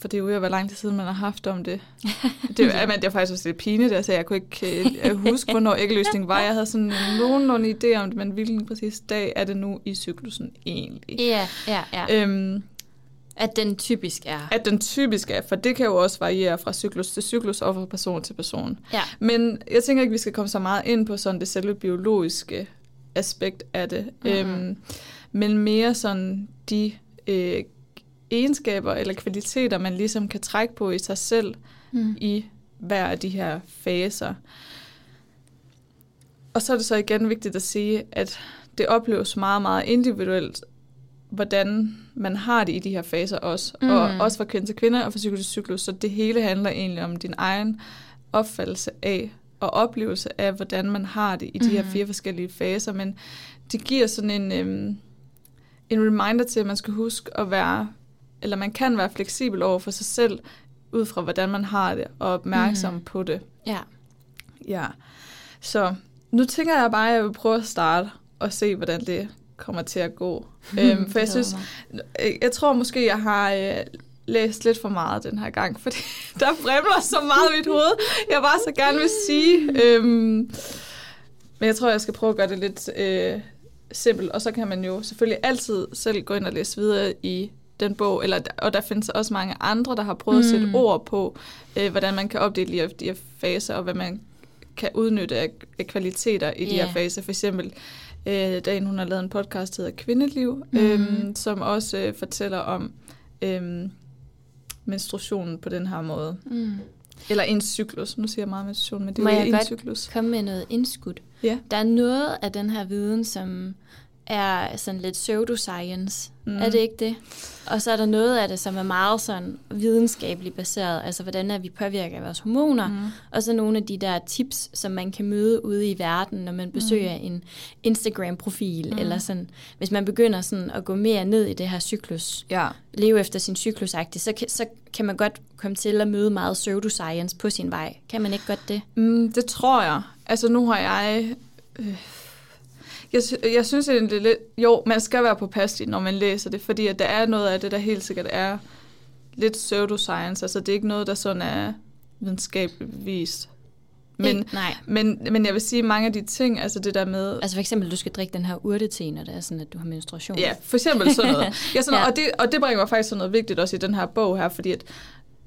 for det er jo ved at være lang tid siden, man har haft om det. Det, ja. men det er faktisk også lidt pinligt, altså jeg kunne ikke øh, jeg huske, hvornår æggeløsning var. Jeg havde sådan nogenlunde idé om det, men hvilken præcis dag er det nu i cyklusen egentlig? Ja, ja, ja. Øhm, At den typisk er. at den typisk er, for det kan jo også variere fra cyklus til cyklus og fra person til person. Ja. Men jeg tænker ikke, vi skal komme så meget ind på sådan det selve biologiske aspekt af det. Mhm. Øhm, men mere sådan de øh, egenskaber eller kvaliteter, man ligesom kan trække på i sig selv Mm. i hver af de her faser. og så er det så igen vigtigt at sige, at det opleves meget, meget individuelt, hvordan man har det i de her faser også. Mm. Og også fra kvinde til kvinde og fra cyklus til cyklus. Så det hele handler egentlig om din egen opfattelse af og oplevelse af, hvordan man har det i de her fire forskellige faser. Men det giver sådan en, øhm, en reminder til, at man skal huske at være, eller man kan være fleksibel over for sig selv, ud fra hvordan man har det, og opmærksom mm. på det. Ja. Ja. Så nu tænker jeg bare, at jeg vil prøve at starte og se, hvordan det kommer til at gå. øhm, for jeg synes, jeg tror måske, jeg har øh, læst lidt for meget den her gang, fordi der fremler så meget i mit hoved, jeg bare så gerne vil sige. Øhm, men jeg tror, jeg skal prøve at gøre det lidt øh, simpelt, og så kan man jo selvfølgelig altid selv gå ind og læse videre i den bog, eller, og der findes også mange andre, der har prøvet mm. at sætte mm. ord på, øh, hvordan man kan opdele de her faser, og hvad man kan udnytte af, af kvaliteter i yeah. de her faser. For eksempel, øh, dagen hun har lavet en podcast, der hedder Kvindeliv, mm. øhm, som også øh, fortæller om øhm, menstruationen på den her måde. Mm. Eller en cyklus. Nu siger jeg meget menstruation, men det er jo en cyklus. komme med noget indskud? Ja. Der er noget af den her viden, som er sådan lidt pseudoscience. Mm. Er det ikke det? Og så er der noget af det, som er meget sådan videnskabeligt baseret, altså hvordan er vi påvirker vores hormoner, mm. og så nogle af de der tips, som man kan møde ude i verden, når man besøger mm. en Instagram-profil, mm. eller sådan, hvis man begynder sådan at gå mere ned i det her cyklus, ja. leve efter sin cyklusagtigt, så, så kan man godt komme til at møde meget pseudoscience på sin vej. Kan man ikke godt det? Mm, det tror jeg. Altså nu har jeg... Øh jeg, jeg synes egentlig lidt, jo, man skal være påpasselig, når man læser det, fordi at der er noget af det, der helt sikkert er lidt pseudoscience, altså det er ikke noget, der sådan er videnskabeligt vist. Men, ikke, nej. Men, men jeg vil sige, mange af de ting, altså det der med... Altså for eksempel, du skal drikke den her urtete, når det er sådan, at du har menstruation. Ja, for eksempel sådan noget. Ja, sådan ja. Noget, og, det, og det bringer mig faktisk sådan noget vigtigt også i den her bog her, fordi at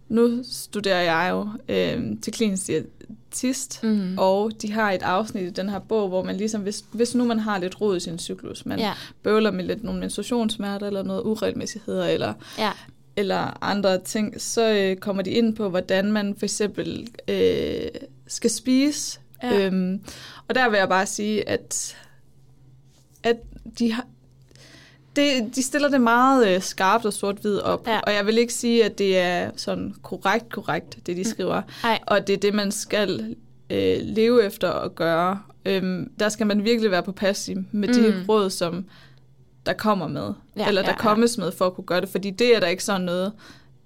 nu studerer jeg jo øh, til klinisk diætist, mm. og de har et afsnit i den her bog, hvor man ligesom, hvis, hvis nu man har lidt rod i sin cyklus, man ja. bøvler med lidt nogle menstruationssmerter, eller noget uregelmæssigheder, eller, ja. eller andre ting, så øh, kommer de ind på, hvordan man for eksempel øh, skal spise. Ja. Øhm, og der vil jeg bare sige, at, at de har, det, de stiller det meget øh, skarpt og sort-hvid op, ja. og jeg vil ikke sige, at det er sådan korrekt, korrekt, det de mm. skriver, mm. og det er det, man skal øh, leve efter og gøre. Øhm, der skal man virkelig være påpasselig med mm. de råd, som der kommer med, ja, eller der ja, kommes ja. med for at kunne gøre det, fordi det er der ikke sådan noget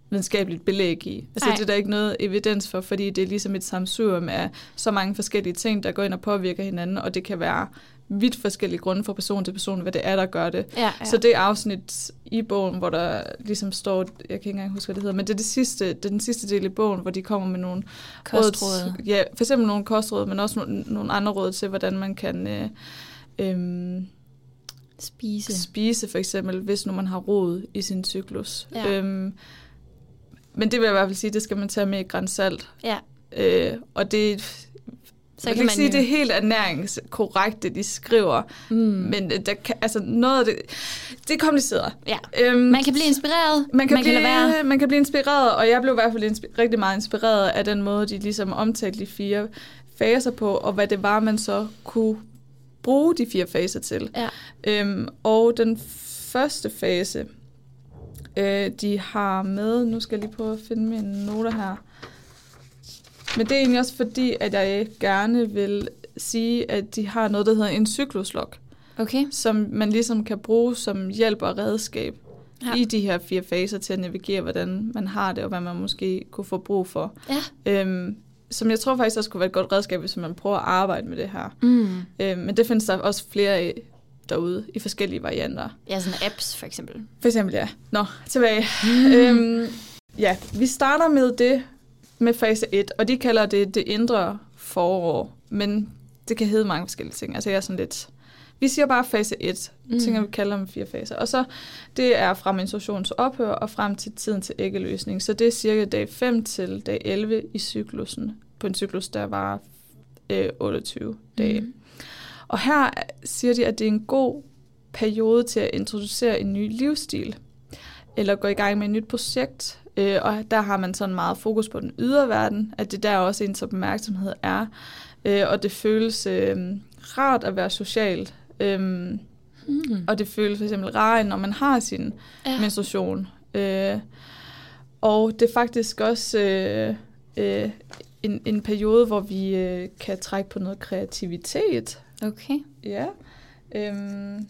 videnskabeligt belæg i. Altså Ej. det er der ikke noget evidens for, fordi det er ligesom et samsurium af så mange forskellige ting, der går ind og påvirker hinanden, og det kan være vidt forskellige grunde fra person til person, hvad det er, der gør det. Ja, ja. Så det afsnit i bogen, hvor der ligesom står, jeg kan ikke engang huske, hvad det hedder, men det er, det sidste, det er den sidste del i bogen, hvor de kommer med nogle kostråd. Råd, ja, for eksempel nogle kostråd, men også nogle, nogle andre råd til, hvordan man kan øh, øh, spise. spise, for eksempel, hvis nu man har rod i sin cyklus. Ja. Øhm, men det vil jeg i hvert fald sige, det skal man tage med i grænsalt. Ja. Øh, og det så jeg kan ikke sige, at det er helt ernæringskorrekt, det de skriver, mm. men der kan, altså noget af det, det er kompliceret. Ja. Øhm, man kan blive inspireret, man kan, man blive, kan være. Man kan blive inspireret, og jeg blev i hvert fald insp- rigtig meget inspireret af den måde, de ligesom omtalte de fire faser på, og hvad det var, man så kunne bruge de fire faser til. Ja. Øhm, og den første fase, øh, de har med, nu skal jeg lige prøve at finde mine noter her, men det er egentlig også fordi, at jeg gerne vil sige, at de har noget, der hedder en cykluslog. Okay. Som man ligesom kan bruge som hjælp og redskab ja. i de her fire faser til at navigere, hvordan man har det, og hvad man måske kunne få brug for. Ja. Øhm, som jeg tror faktisk også kunne være et godt redskab, hvis man prøver at arbejde med det her. Mm. Øhm, men det findes der også flere af derude i forskellige varianter. Ja, sådan apps for eksempel. For eksempel, ja. Nå, tilbage. Mm. Øhm, ja, vi starter med det, med fase 1, og de kalder det det indre forår, men det kan hedde mange forskellige ting. Altså jeg er sådan lidt... Vi siger bare fase 1. Jeg mm. tænker, vi kalder dem fire faser. Og så, det er fra menstruations ophør og frem til tiden til æggeløsning. Så det er cirka dag 5 til dag 11 i cyklusen. På en cyklus, der var øh, 28 dage. Mm. Og her siger de, at det er en god periode til at introducere en ny livsstil. Eller gå i gang med et nyt projekt, Øh, og der har man sådan meget fokus på den ydre verden, at det der også ens opmærksomhed er. Øh, og det føles øh, rart at være socialt. Øhm, Mm. og det føles for eksempel rart, når man har sin Ja. menstruation. Øh, og det er faktisk også øh, øh, en, en periode, hvor vi øh, kan trække på noget kreativitet. Okay. Ja. Øhm,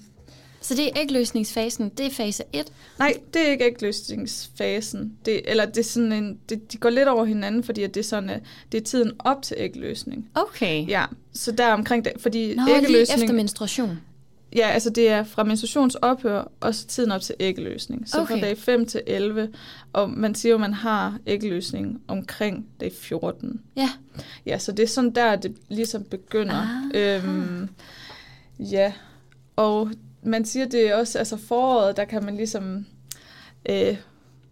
Så det er ægløsningsfasen, det er fase 1. nej, det er ikke ægløsningsfasen. Det, eller det er sådan en, det, de går lidt over hinanden, fordi at det, er sådan, at det er tiden op til ægløsning. Okay. Ja, så der omkring det, fordi Nå, lige æggeløsning, efter menstruation. ja, altså det er fra menstruationsophør, og så tiden op til æggeløsning. Så okay. Fra dag 5 til 11, og man siger jo, at man har æggeløsning omkring dag 14. Ja. Ja, så det er sådan der, det ligesom begynder. Ah. Øhm, ja, og man siger, det også, altså foråret, der kan man ligesom øh,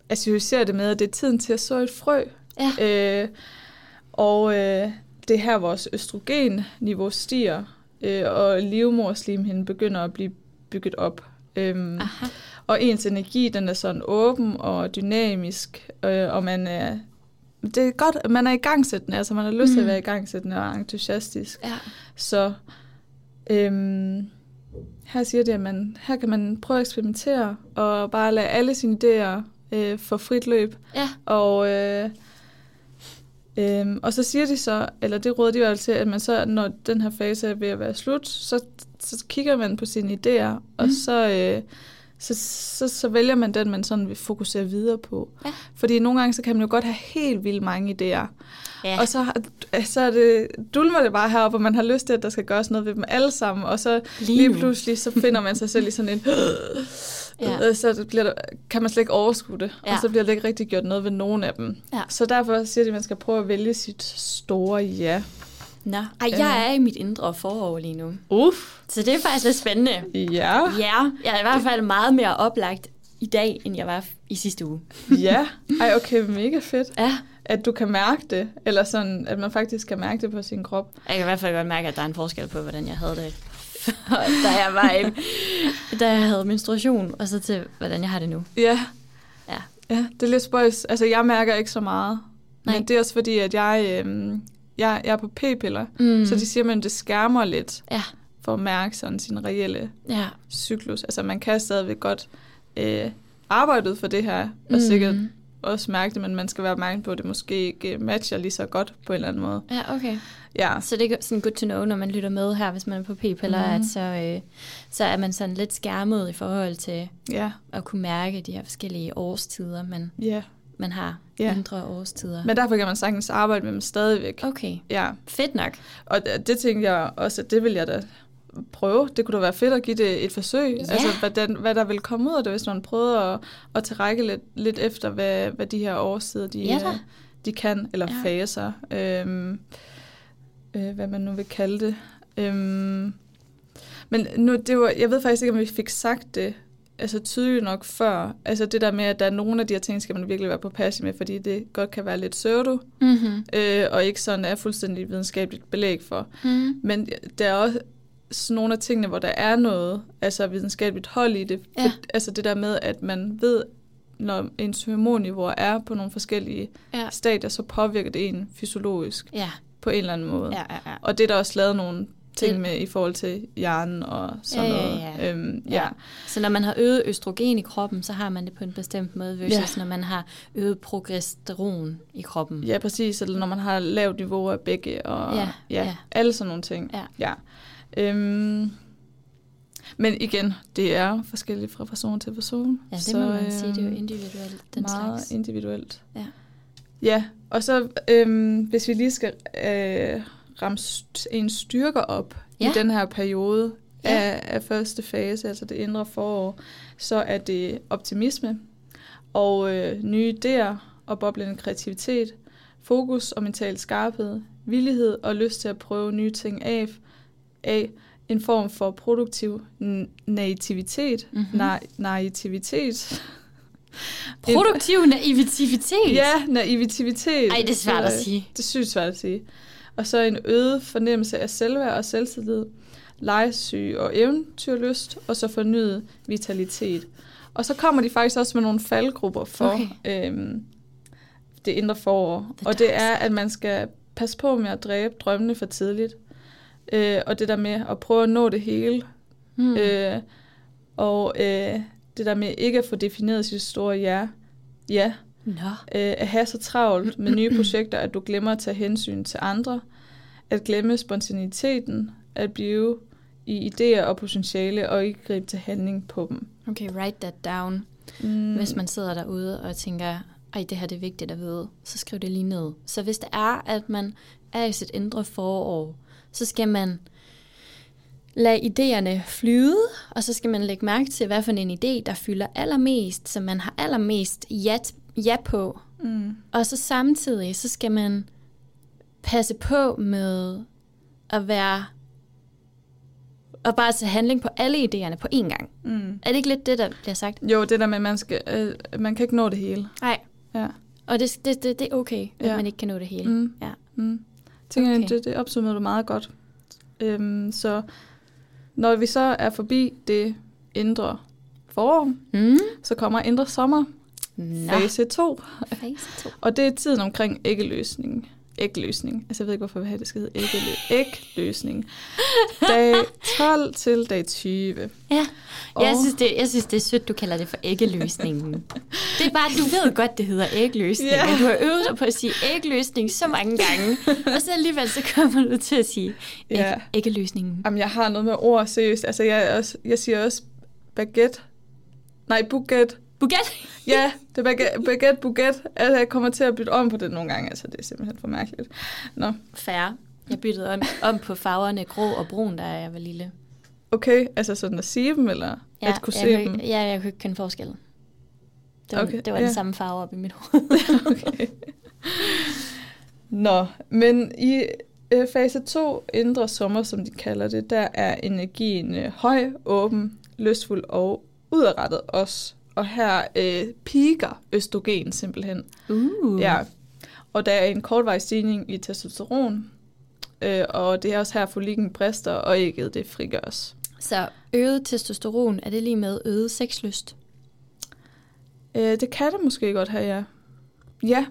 associere det med, at det er tiden til at så et frø. Ja. Øh, og øh, det er her, vores østrogenniveau stiger, øh, og livmorslimhinden begynder at blive bygget op. Øhm, Aha. og ens energi, den er sådan åben og dynamisk, øh, og man er, det er godt, at man er i gangsættende, altså man har lyst til at Mm. være i gangsættende og entusiastisk. Ja. Så øhm, her siger det, at man, her kan man prøve at eksperimentere, og bare lade alle sine idéer øh, få frit løb. Ja. Og, øh, øhm, og så siger de så, eller det råder de jo altid, at man så, når den her fase er ved at være slut, så, så kigger man på sine idéer, mm. og så, øh, så, så, så vælger man den, man sådan vil fokusere videre på. Ja. Fordi nogle gange, så kan man jo godt have helt vildt mange idéer. Ja. Og så, har- så er det, dulmer det bare heroppe, og man har lyst til, at der skal gøres noget ved dem alle sammen. Og så Lige lige, pludselig, så finder man sig selv i sådan en... Ja. Ja. Så det bliver, der- kan man slet ikke overskue det, ja. Og så bliver der ikke rigtig gjort noget ved nogen af dem. Ja. Så derfor siger de, at man skal prøve at vælge sit store ja. Nå. Ej, jeg er i mit indre forår lige nu. Uff. Så det er faktisk lidt spændende. Ja. Ja, jeg er i hvert fald meget mere oplagt i dag, end jeg var i sidste uge. Ja. Ej, okay, mega fedt. Ja. At du kan mærke det, eller sådan, at man faktisk kan mærke det på sin krop. Jeg kan i hvert fald godt mærke, at der er en forskel på, hvordan jeg havde det, da jeg var i, da jeg havde menstruation, og så til, hvordan jeg har det nu. Ja. Ja. Ja, det er lidt spøjs. Altså, jeg mærker ikke så meget. Nej. Men det er også fordi, at jeg, øhm, jeg, jeg er på p-piller. Mm. Mm. Så de siger, at det skærmer lidt Ja, for at mærke sådan sin reelle ja. cyklus. Altså, man kan stadigvæk godt øh, arbejde ud for det her, og Mm. mm. sikkert også mærke det, men man skal være opmærksom på, at det måske ikke matcher lige så godt på en eller anden måde. Ja, okay. Ja, Så det er sådan good to know, når man lytter med her, hvis man er på p-piller, Mhm. at så, øh, så er man sådan lidt skærmet i forhold til ja, at kunne mærke de her forskellige årstider, man, ja. Man har Ja. indre årstider. Men derfor kan man sagtens arbejde med dem stadigvæk. Okay, Ja, fedt nok. og det, tænkte jeg også, at det vil jeg da prøve. Det kunne da være fedt at give det et forsøg. Ja. Altså, hvad, den, hvad der vil komme ud af det, hvis man prøvede at, at tilrække lidt, lidt efter, hvad, hvad de her årstider, de, Ja da. øh, de kan, eller ja. faser. Øhm, øh, hvad man nu vil kalde det. Øhm, men nu, det var, jeg ved faktisk ikke, om vi fik sagt det altså tydeligt nok før. Altså det der med, at der er nogle af de her ting, skal man virkelig være på passe med, fordi det godt kan være lidt pseudo, Mm-hmm. øh, og ikke sådan er fuldstændig videnskabeligt belæg for. Mm. Men der er også sådan nogle af tingene, hvor der er noget altså videnskabeligt hold i det. Ja. For, altså det der med, at man ved, når ens hormonniveau er på nogle forskellige Ja. stadier, så påvirker det en fysiologisk Ja, på en eller anden måde. ja, ja. ja. Og det er der også lavet nogle ting med i forhold til hjernen og sådan Ja, ja, noget. ja. Øhm, Ja. ja. Så når man har øget østrogen i kroppen, så har man det på en bestemt måde, versus Ja. når man har øget progesteron i kroppen. ja, præcis. Eller når man har lavt niveau af begge, og Ja, ja, ja. ja, alle sådan nogle ting. Ja. ja. Øhm, men igen, det er forskelligt fra person til person. Ja, det må man sige, det er jo øhm, individuelt, den meget slags. individuelt. Ja. Ja, og så øhm, hvis vi lige skal øh, ramme st- en styrker op Ja. i den her periode Ja. af, af første fase, altså det indre forår, så er det optimisme og øh, nye idéer og boblende kreativitet, fokus og mental skarphed, villighed og lyst til at prøve nye ting af, af en form for produktiv naivitet, Mhm. mm-hmm. na- naivitet, Produktiv naivitet. Ja, naivitet. Ej, det er svært at sige. Det er sygt svært at sige. Og så en øget fornemmelse af selvværd og selvtillid, legesyg og eventyrlyst, og så fornyet vitalitet. Og så kommer de faktisk også med nogle faldgrupper for Okay. øhm, det indre forår. The og det er, at man skal passe på med at dræbe drømmene for tidligt. øh, og det der med at prøve at nå det hele, Mm. mm. øh, og øh, det der med ikke at få defineret sit store ja, ja, Nå. øh, at have så travlt med nye projekter, at du glemmer at tage hensyn til andre, at glemme spontaniteten, at blive i idéer og potentiale, og ikke gribe til handling på dem. Okay, write that down. Mm. Hvis man sidder derude og tænker, ej, det her det er vigtigt at vide, så skriv det lige ned. Så hvis det er, at man er i sit indre forår, så skal man lade idéerne flyde, og så skal man lægge mærke til, hvad for en idé, der fylder allermest, som man har allermest ja, ja på. Mm. Og så samtidig, så skal man passe på med at være og bare tage handling på alle idéerne på én gang. Mm. Er det ikke lidt det, der bliver sagt? Jo, det der med, at man, skal, øh, man kan ikke nå det hele. Nej. Ja. Og det, det, det, det er okay, at Ja. man ikke kan nå det hele. Mm. Ja. Mm. Tænker okay. Okay. det, det opsummerede du meget godt. Øhm, så når vi så er forbi det indre forår, Mm. så kommer indre sommer, Nå, fase 2. fase 2. Og det er tiden omkring æggeløsning. Ægløsning. Altså jeg ved ikke, hvorfor det skal hedde æggelø- ægløsning. Dag 12 til dag 20. Ja, Og- jeg synes, det, jeg synes, det er sødt, du kalder det for æggeløsningen. det er bare, du ved godt, det hedder æggeløsning, Ja. du har øvet dig på at sige æggeløsning så mange gange, og så alligevel så kommer du til at sige æg, Ja. æggeløsningen. Jamen, jeg har noget med ord, seriøst. Altså, jeg, også, jeg siger også baguette. Nej, buget. Buget? Ja, det er baguette, baguette, buget. Altså, jeg kommer til at bytte om på det nogle gange. Altså, det er simpelthen for mærkeligt. Nå, Færre. Jeg byttede om, om på farverne grå og brun, da jeg var lille. okay. Altså sådan at sige dem, eller Ja, at kunne se kunne, dem? Ja, jeg kunne ikke kende forskel. Det var, okay, det var ja. den samme farve op i mit hoved. okay. Nå, men i øh, fase 2, indre sommer, som de kalder det, der er energien øh, høj, åben, lystfuld og udadrettet også. Og her øh, piker østrogen simpelthen. Uh. Ja. Og der er en kortvarig stigning i testosteron, øh, og det er også her, folikken brister, og ægget det frigøres. Så øget testosteron, er det lige med øget sexlyst? Øh, det kan det måske godt have, ja. Ja,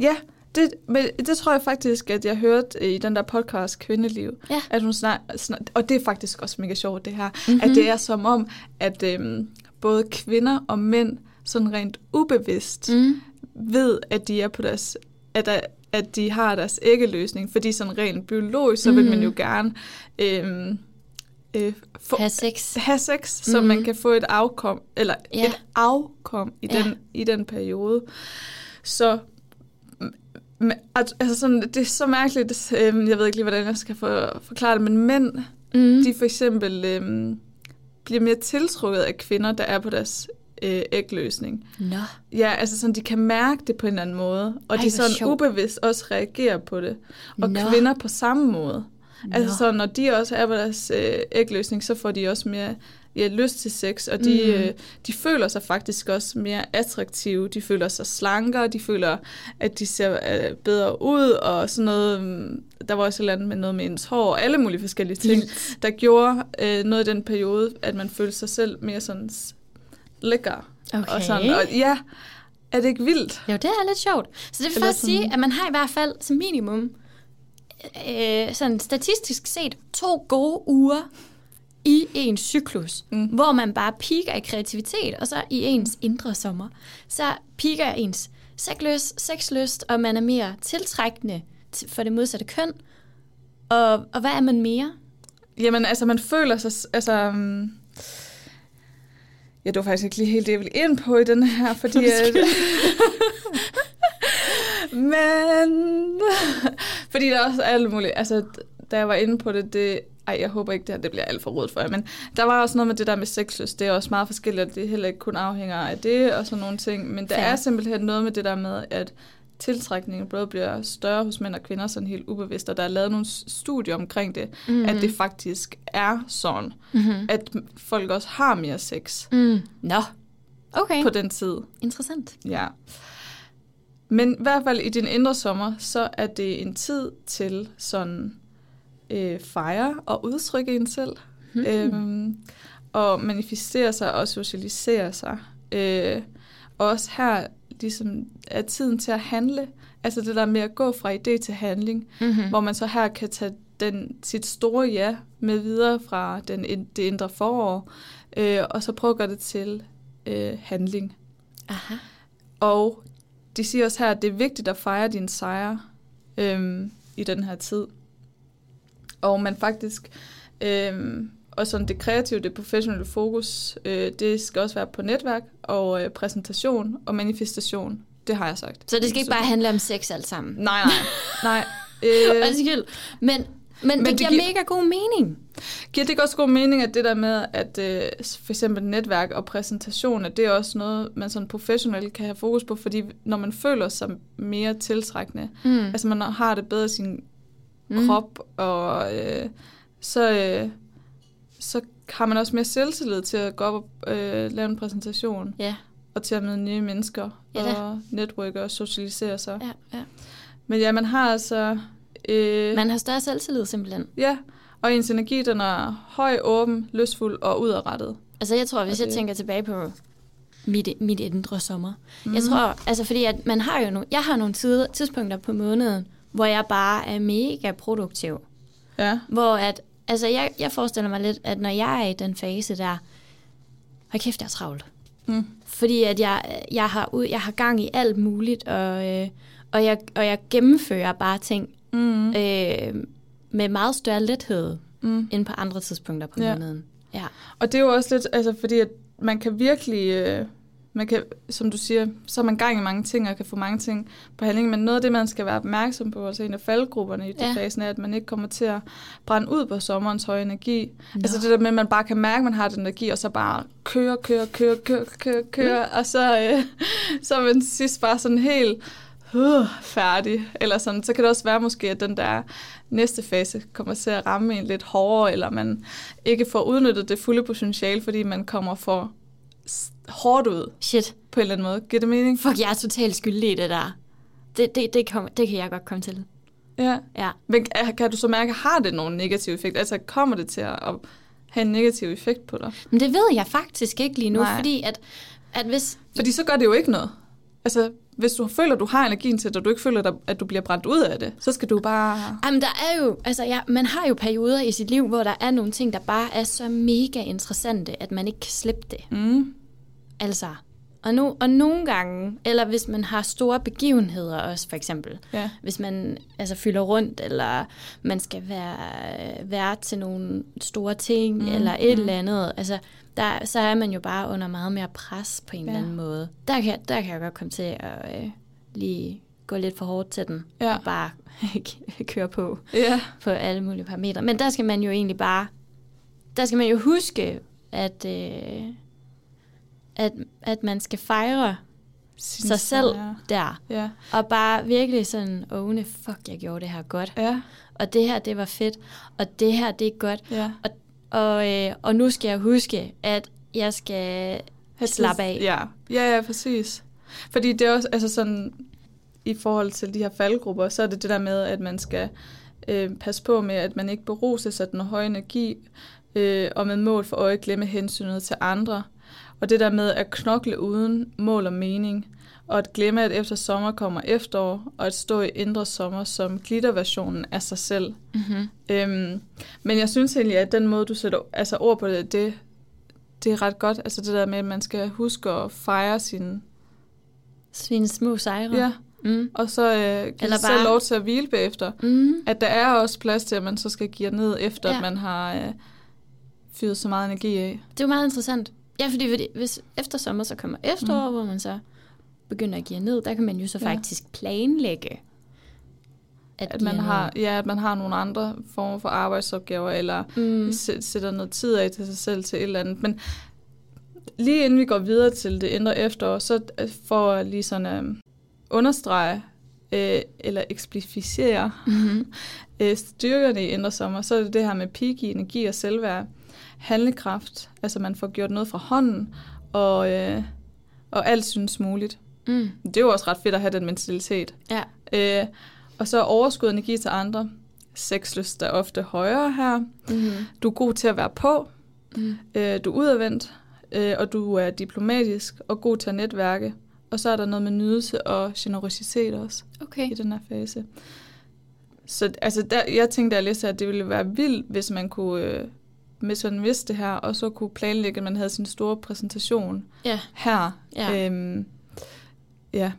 ja. Det, men det tror jeg faktisk, at jeg hørte øh, i den der podcast Kvindeliv, Ja. at hun snak, snak, og det er faktisk også mega sjovt det her, Mhm. mm-hmm. at det er som om, at øhm, både kvinder og mænd sådan rent ubevidst mm. Mm. ved, at de er på deres, at, der, at de har deres æggeløsning, fordi sådan rent biologisk, så vil man jo Mhm. gerne øhm, øh, få, Have sex. have sex, så Mhm. man kan få et afkom, eller Ja. et afkom i, Ja. den, i den periode. Så altså sådan, det er så mærkeligt, øhm, jeg ved ikke lige, hvordan jeg skal for, forklare det, men mænd, Mm. de for eksempel øhm, bliver mere tiltrukket af kvinder, der er på deres øh, ægløsning. Nå. Ja, altså sådan, de kan mærke det på en eller anden måde, og Ej, de sådan sjovt. ubevidst også reagerer på det. Og Nå. kvinder på samme måde. Altså Nå. så når de også er på deres øh, ægløsning, så får de også mere ja, lyst til sex, og de, Mm. øh, de føler sig faktisk også mere attraktive. De føler sig slankere, de føler, at de ser øh, bedre ud, og sådan noget. mm, Der var også et eller andet med noget med ens hår, og alle mulige forskellige ting, der gjorde øh, noget i den periode, at man følte sig selv mere sådan lækker. Okay. Og sådan, og ja, er det ikke vildt? Jo, det er lidt sjovt. Så det vil faktisk sige, at man har i hvert fald som minimum, øh, sådan statistisk set, to gode uger i ens cyklus, mm. Hvor man bare piker i kreativitet, og så i ens indre sommer, så piker ens sexlyst, sexlyst og man er mere tiltrækkende til- for det modsatte køn. Og, og hvad er man mere? Jamen, altså, man føler sig... Altså, um, ja, det var faktisk ikke lige helt det, jeg ville ind på i den her, fordi... At, men... fordi der er også alt muligt... Altså, da jeg var inde på det, det... Ej, jeg håber ikke, det her det bliver alt for rodet for jer, men der var også noget med det der med sexlyst. Det er også meget forskelligt, og det heller ikke kun afhænger af det og sådan nogle ting. Men der Fair. er simpelthen noget med det der med, at tiltrækningen både bliver større hos mænd og kvinder, sådan helt ubevidst, og der er lavet nogle studier omkring det, mm. at det faktisk er sådan, Mm-hmm. at folk også har mere sex Mm. Nå, okay. på den tid. Interessant. Ja. Men i hvert fald i din indre sommer, så er det en tid til sådan øh, fejre og udtrykke en selv. Hmm. Mm. Øhm, og manifestere sig og socialisere sig. Øh, og også her ligesom er tiden til at handle. Altså det der med at gå fra idé til handling, Mm-hmm. hvor man så her kan tage den, sit store ja med videre fra den, det indre forår, øh, og så prøve at gøre det til øh, handling. Aha. Og de siger også her, at det er vigtigt at fejre dine sejre øhm, i den her tid. Og man faktisk, øhm, og sådan det kreative, det professionelle fokus, øh, det skal også være på netværk og øh, præsentation og manifestation. Det har jeg sagt. Så det skal ikke bare handle om sex alt sammen? Nej, nej, nej. Øh, Undskyld. Men, men, men det, det giver giver- mega god mening. Giver det ikke også god mening, at det der med, at øh, for eksempel netværk og præsentation, at det er også noget, man sådan professionelt kan have fokus på, fordi når man føler sig mere tiltrækkende, Mm. altså man har det bedre i sin Mm. krop, og øh, så, øh, så har man også mere selvtillid til at gå op og øh, lave en præsentation, Ja, og til at møde nye mennesker, Ja da. og netværke og socialisere sig. Ja, ja. Men ja, man har altså... Øh, Man har større selvtillid simpelthen. Ja, og ens energi, den er høj, åben, lystfuld og udadrettet. Altså jeg tror, hvis jeg tænker tilbage på mit, mit indre sommer. Mm. Mhm. Jeg tror, altså fordi at man har jo nogle, jeg har nogle tider, tidspunkter på måneden, hvor jeg bare er mega produktiv. Ja, Hvor at, altså jeg, jeg forestiller mig lidt, at når jeg er i den fase der, hold kæft, jeg er travlt. Mm. Fordi at jeg, jeg, har, ud, jeg har gang i alt muligt, og, øh, og, jeg, og jeg gennemfører bare ting mm. øh, med meget større lethed, Mm. end på andre tidspunkter på Ja. måneden. Ja. Og det er jo også lidt, altså fordi at man kan virkelig, øh, man kan, som du siger, så er man gang i mange ting, og kan få mange ting på handling, men noget af det, man skal være opmærksom på, altså en af faldgrupperne i det Ja. fasen, er, at man ikke kommer til at brænde ud på sommerens høje energi. Nå. Altså det der med, at man bare kan mærke, at man har den energi, og så bare køre, køre, køre, køre, køre, køre, og så, øh, så er man sidst bare sådan helt uh, færdig. Eller sådan. Så kan det også være måske, at den der næste fase kommer til at ramme en lidt hårdere, eller man ikke får udnyttet det fulde potentiale, fordi man kommer for hårdt ud Shit. på en eller anden måde. Giver det mening? Fuck, jeg er totalt skyldig i det der. Det, det, det, kom, det kan jeg godt komme til. Ja. Ja. Men kan du så mærke, har det nogen negativ effekt? Altså kommer det til at at have en negativ effekt på dig? Men det ved jeg faktisk ikke lige nu, Nej. fordi at, at hvis... Fordi så gør det jo ikke noget. Altså, hvis du føler, du har energien til det, og du ikke føler, at du bliver brændt ud af det, så skal du bare... Jamen, der er jo, altså, ja, man har jo perioder i sit liv, hvor der er nogle ting, der bare er så mega interessante, at man ikke kan slippe det. Mm. Altså, og, no, og nogle gange, eller hvis man har store begivenheder også, for eksempel, Ja. hvis man altså, fylder rundt, eller man skal være vært til nogle store ting, mm, eller et mm. eller andet, altså, der, så er man jo bare under meget mere pres på en. Ja. eller anden måde. Der kan, der kan jeg godt komme til at øh, lige gå lidt for hårdt til den, Ja. og bare køre på Ja. på alle mulige parametre. Men der skal man jo egentlig bare, der skal man jo huske, at, øh, at, at man skal fejre Sin sig selv sejr. der. Ja. Og bare virkelig sådan, åne, fuck, jeg gjorde det her godt. Ja. Og det her, det var fedt. Og det her, det er godt. Ja. Og, og, øh, og nu skal jeg huske, at jeg skal Have slappe af. Ja. ja, ja, præcis. Fordi det er også, altså sådan, i forhold til de her faldgrupper, så er det det der med, at man skal øh, passe på med, at man ikke beruser sig den høje energi, øh, og med mål for øje glemme hensynet til andre. Og det der med at knokle uden mål og mening, og at glemme, at efter sommer kommer efterår, og at stå i indre sommer som glitterversionen af sig selv. Mm-hmm. Øhm, men jeg synes egentlig, at den måde, du sætter altså ord på det, det, det er ret godt. Altså det der med, at man skal huske at fejre sin... Sine små sejre. Ja, Mm. og så øh, Eller sig selv bare- lov til at hvile bagefter. Mm. At der er også plads til, at man så skal give ned, efter Ja. at man har øh, fyret så meget energi af. Det er jo meget interessant. Ja, fordi, fordi hvis efter sommer så kommer efterår, mm. hvor man så begynder at give ned, der kan man jo så Ja. faktisk planlægge. At man, give har, ja, at man har nogle andre former for arbejdsopgaver, eller Mm. mm. sætter noget tid af til sig selv til et eller andet. Men lige inden vi går videre til det indre efterår, så øh, for at lige sådan øh, understrege øh, eller eksplificere Mm-hmm. øh, styrkerne i indre sommer, så er det det her med peak i energi og selvværd, handlekraft, altså man får gjort noget fra hånden, og, øh, og alt synes muligt. Mm. Det er jo også ret fedt at have den mentalitet. Ja. Øh, og så overskud energi til andre. Sexlyst er ofte højere her. Mm-hmm. Du er god til at være på. Mm. Øh, du er udadvendt, øh, og du er diplomatisk og god til at netværke. Og så er der noget med nydelse og generositet også Okay. i den her fase. så altså der, jeg tænkte, da jeg læste, at det ville være vildt, hvis man kunne, øh, hvis man vidste det her, og så kunne planlægge, at man havde sin store præsentation Ja. her. Ja. Øhm, ja.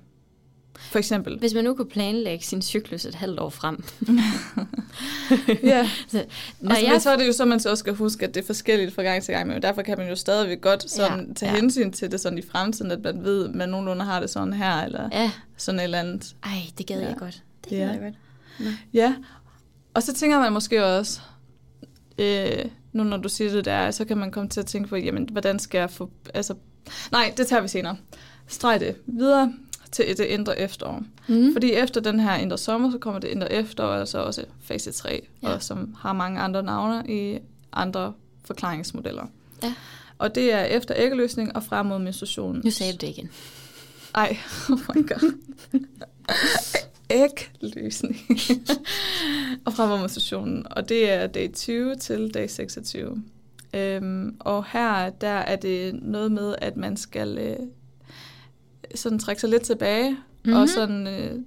For eksempel. Hvis man nu kunne planlægge sin cyklus et halvt år frem. ja. Så, Når når jeg... så er det jo så, man så også skal huske, at det er forskelligt fra gang til gang, men derfor kan man jo stadigvæk godt sådan, Ja, tage ja. hensyn til det sådan i fremtiden, at man ved, at man nogenlunde har det sådan her, eller ja, sådan et eller andet. ej, det gad Ja. jeg godt. Det Ja. gad jeg godt. Ja, og så tænker man måske også, øh, nu når du siger det der, så kan man komme til at tænke på, jamen, hvordan skal jeg få, altså, nej, det tager vi senere. Streg det videre til det indre efterår. Mm. Fordi efter den her indre sommer, så kommer det indre efterår, og så også fase 3, Ja. og som har mange andre navne i andre forklaringsmodeller. Ja. Og det er efter æggeløsning og frem mod menstruationen. Nu sagde du det igen. Ej, oh my god. Ægløsning. og frem mod menstruationen. Og det er dag 20 til dag 26. Øhm, og her, der er det noget med, at man skal øh, sådan trække sig lidt tilbage, mm-hmm. og Mhm. sådan øh,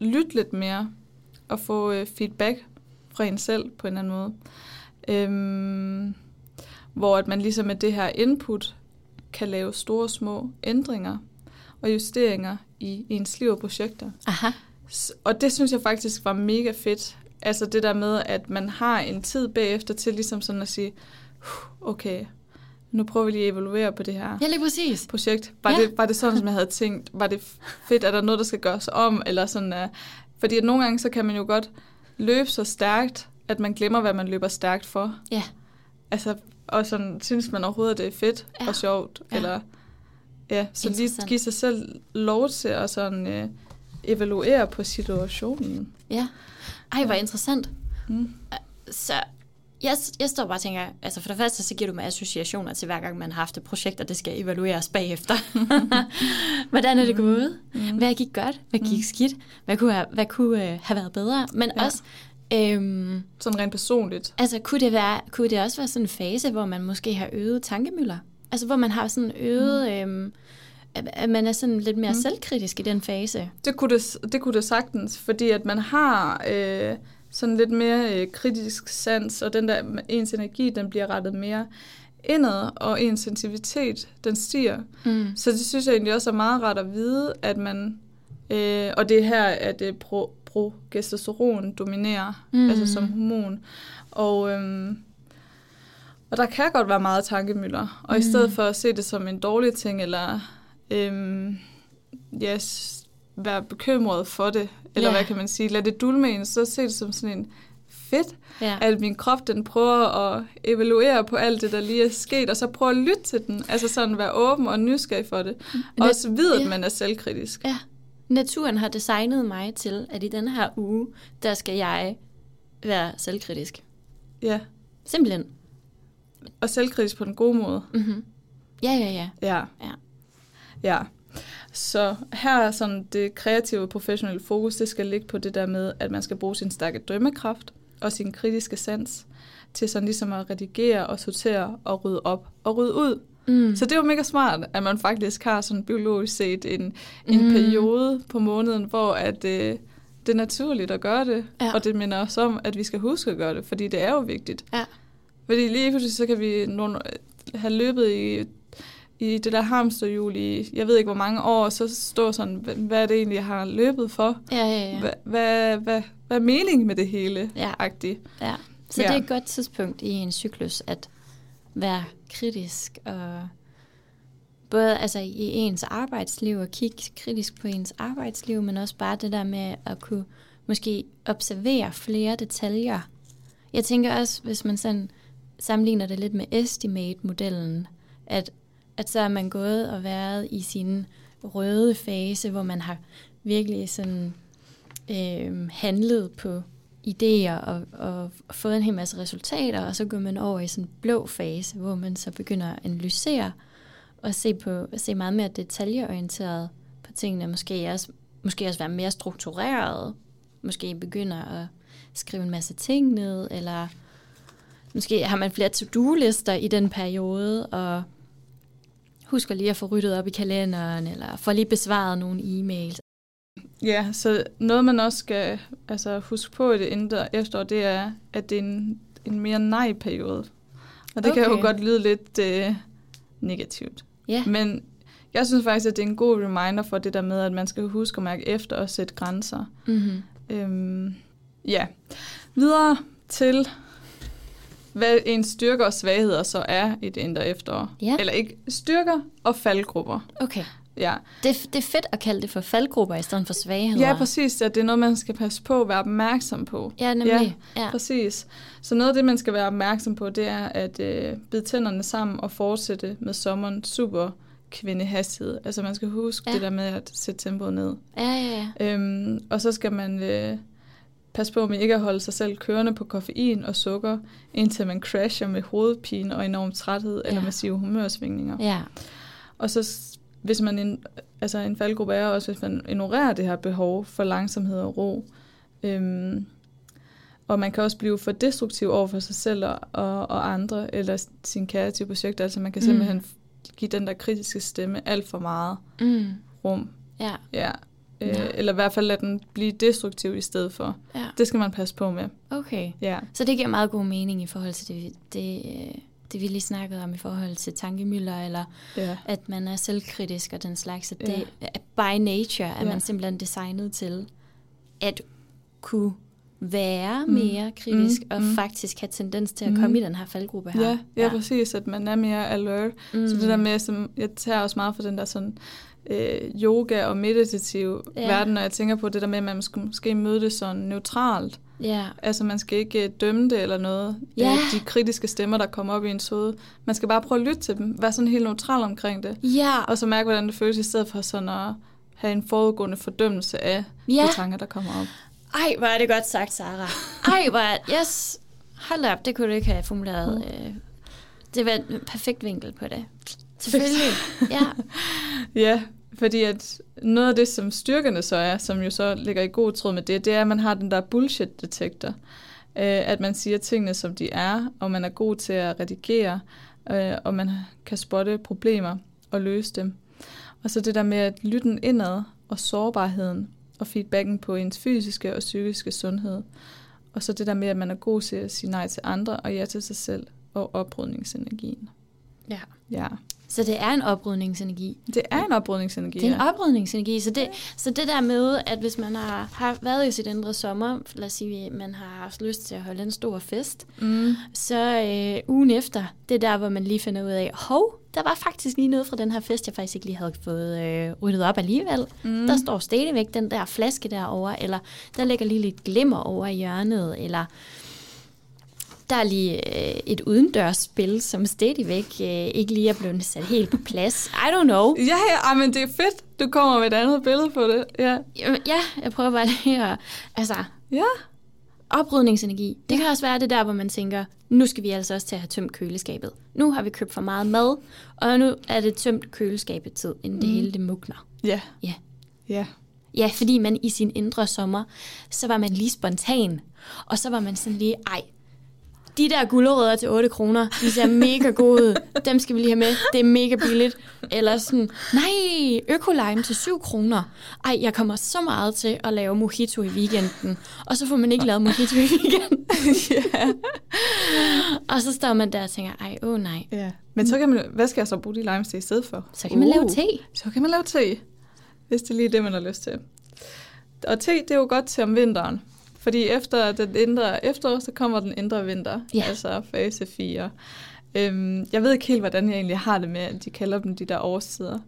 lytte lidt mere, og få øh, feedback fra en selv på en eller anden måde. Øhm, hvor at man ligesom med det her input kan lave store små ændringer og justeringer i ens liv og projekter. Aha. Og det synes jeg faktisk var mega fedt. Altså det der med, at man har en tid bagefter til ligesom sådan at sige, "Huh, okay, nu prøver vi lige at evaluere på det her Ja, lige præcis. projekt. Var, Ja. det, var det sådan, som jeg havde tænkt? Var det fedt? Er der noget, der skal gøres om? Eller sådan, uh, fordi at nogle gange, så kan man jo godt løbe så stærkt, at man glemmer, hvad man løber stærkt for. Ja. Altså, og sådan, synes man overhovedet, at det er fedt Ja. og sjovt. Ja. Eller, ja, så lige give sig selv lov til at sådan, uh, evaluere på situationen. Ja. Ej, hvor interessant. Mm. Så jeg, jeg står bare og tænker, altså for det første, så giver du mig associationer til hver gang, man har haft et projekt, og det skal evalueres bagefter. Hvordan er det gået? Mm. Hvad gik godt? Hvad gik Mm. skidt? Hvad kunne have, hvad kunne, øh, have været bedre? Men Ja. ja. også, øhm, Sådan rent personligt. altså kunne det, være, kunne det også være sådan en fase, hvor man måske har øget tankemøller? Altså hvor man har sådan øget, mm. øhm, at, man er sådan lidt mere Mm. mm. selvkritisk i den fase. Det kunne det, det kunne det sagtens, fordi at man har øh, sådan lidt mere øh, kritisk sans, og den der ens energi, den bliver rettet mere indad, og ens sensitivitet, den stiger. Mm. Så det synes jeg egentlig også er meget rart at vide, at man, øh, og det er her, at det pro, progesteron dominerer, mm. Mm. altså som hormon. Og, øhm, og der kan godt være meget tankemøller, og mm. i Mm. stedet for at se det som en dårlig ting, eller øhm, ja, s- være bekymret for det, eller Ja. hvad kan man sige, lad det dulme en, så se det som sådan en fedt, Ja. at min krop den prøver at evaluere på alt det, der lige er sket, og så prøve at lytte til den. Altså sådan være åben og nysgerrig for det. Og Net- også vide, at ja. man er selvkritisk. Ja. Naturen har designet mig til, at i denne her uge, der skal jeg være selvkritisk. Ja. Simpelthen. Og selvkritisk på den gode måde. Mm-hmm. Ja, ja, ja. Ja. Ja. Ja. Så her er sådan det kreative professionelle fokus, det skal ligge på det der med, at man skal bruge sin stærke dømmekraft og sin kritiske sans til sådan ligesom at redigere og sortere og rydde op og rydde ud. Mm. Så det er jo mega smart, at man faktisk har sådan biologisk set en, en Mm. periode på måneden, hvor at, øh, det er naturligt at gøre det. Ja. Og det minder os om, at vi skal huske at gøre det, fordi det er jo vigtigt. Ja. Fordi lige pludselig så kan vi nogle, have løbet i, i det der hamsterhjul i, jeg ved ikke hvor mange år, og så stå sådan, hvad, hvad er det egentlig, jeg har løbet for? Ja, ja, ja. Hvad, hvad, hvad, hvad er meningen med det hele? Ja. Agtigt. ja. Så Ja. det er et godt tidspunkt i en cyklus at være kritisk og både altså i ens arbejdsliv og kigge kritisk på ens arbejdsliv, men også bare det der med at kunne måske observere flere detaljer. Jeg tænker også, hvis man sådan sammenligner det lidt med estimate-modellen, at, at så er man gået og været i sin røde fase, hvor man har virkelig sådan øh, handlet på idéer og, og fået en hel masse resultater, og så går man over i sådan en blå fase, hvor man så begynder at analysere og se, på, se meget mere detaljeorienteret på tingene, måske også, måske også være mere struktureret, måske begynder at skrive en masse ting ned, eller måske har man flere to-do-lister i den periode, og husker lige at få ryddet op i kalenderen, eller får lige besvaret nogle e-mails. Ja, så noget man også skal altså, huske på i det indre efterår, det er, at det er en, en mere nej-periode. Og det okay. kan jo godt lyde lidt øh, negativt. Ja. Men jeg synes faktisk, at det er en god reminder for det der med, at man skal huske at mærke efter og sætte grænser. Mm-hmm. Øhm, ja. Videre til, hvad ens styrker og svagheder så er i det indre efterår. Ja. Eller ikke styrker og faldgrupper. Okay. Ja. Det, er- det er fedt at kalde det for faldgrupper i stedet for svagheder. ja, præcis. At det er noget, man skal passe på være opmærksom på. Ja, nemlig. Ja. Ja. Præcis. Så noget af det, man skal være opmærksom på, det er at øh, bide tænderne sammen og fortsætte med sommeren super kvindehastighed. Altså man skal huske Ja. ja. det der med at sætte tempoet ned. Ja, ja, ja. Øhm, og så skal man øh, passe på med ikke at holde sig selv kørende på koffein og sukker, indtil man crasher med hovedpine og enorm træthed ja. eller massive humørsvingninger. Ja, Og så hvis man en, altså en faldgruppe er også, hvis man ignorerer det her behov for langsomhed og ro. Øhm, og man kan også blive for destruktiv over for sig selv og, og, og andre, eller sin kreative projekt. Altså man kan Mm. simpelthen give den der kritiske stemme alt for meget mm. rum. ja, Ja. Øh, Ja. Eller i hvert fald lade den blive destruktiv i stedet for. ja. Det skal man passe på med. Okay. Ja, Så det giver meget god mening i forhold til det, det, øh, det vi lige snakkede om i forhold til tankemøller, eller ja, at man er selvkritisk og den slags. At Ja. det, at by nature er Ja. man simpelthen designet til at kunne være Mm. mere kritisk Mm, og mm. faktisk have tendens til at Mm. komme i den her faldgruppe her. ja, ja, præcis, at man er mere alert. Mm. Så det der med, som jeg tager også meget for den der sådan øh, yoga og meditativ Ja. verden, når jeg tænker på det der med, at man skal måske møde det sådan neutralt. Ja, Altså man skal ikke øh, dømme det eller noget. Ja. Øh, de kritiske stemmer, der kommer op i ens hoved. Man skal bare prøve at lytte til dem. Være sådan helt neutral omkring det. ja, Og så mærke, hvordan det føles, i stedet for sådan at have en forudgående fordømmelse af ja. de tanker, der kommer op. Ej, hvor er det godt sagt, Sara. Ej, hvor er... Yes. Hold op, det kunne du ikke have formuleret. Øh, Det var en perfekt vinkel på det. Selvfølgelig. Ja. Ja, fordi at noget af det, som styrkerne så er, som jo så ligger i god tråd med det, det er, at man har den der bullshit-detektor. Øh, At man siger tingene, som de er, og man er god til at redigere, øh, og man kan spotte problemer og løse dem. Og så det der med at lytte indad og sårbarheden og feedbacken på ens fysiske og psykiske sundhed. Og så det der med, at man er god til at sige nej til andre og ja til sig selv og oprydningsenergien ja. Ja, Så det er en oprydningsenergi. det er en oprydningsenergi. Det er en ja. oprydningsenergi. Så det, så det der med, at hvis man har, har været i sit indre sommer, lad os sige, at man har haft lyst til at holde en stor fest, Mm. så øh, ugen efter, det er der, hvor man lige finder ud af, hov, der var faktisk lige noget fra den her fest, jeg faktisk ikke lige havde fået øh, ryddet op alligevel. Mm. Der står stadigvæk den der flaske derovre, eller der ligger lige lidt glimmer over i hjørnet, eller der er lige øh, et udendørsspil, som stadigvæk øh, ikke lige er blevet sat helt på plads. I don't know. Ja, ja, men det er fedt. Du kommer med et andet billede på det. Ja. Ja, jeg prøver bare lige at... Altså, Ja. oprydningsenergi. Det kan også være det der, hvor man tænker, nu skal vi altså også til at have tømt køleskabet. Nu har vi købt for meget mad, og nu er det tømt køleskabet tid, inden det Mm. hele det mugner. Ja. Ja. Ja. Ja, fordi man i sin indre sommer, så var man lige spontan. Og så var man sådan lige, ej, de der gulerødder til 8 kroner, de ser mega gode ud. Dem skal vi lige have med. Det er mega billigt. Eller sådan, nej, økolime til 7 kroner. Ej, jeg kommer så meget til at lave mojito i weekenden. Og så får man ikke lavet mojito i weekenden. ja. Og så står man der og tænker, ej, åh oh, nej. ja. Men så kan man, hvad skal jeg så bruge de limes til i stedet for? Så kan man lave te. Så kan man lave te, hvis det er lige det, man har lyst til. Og te, det er jo godt til om vinteren. Fordi efter den indre efterår, så kommer den indre vinter. Ja. Altså fase 4. Øhm, jeg ved ikke helt, hvordan jeg egentlig har det med, at de kalder dem de der årstider.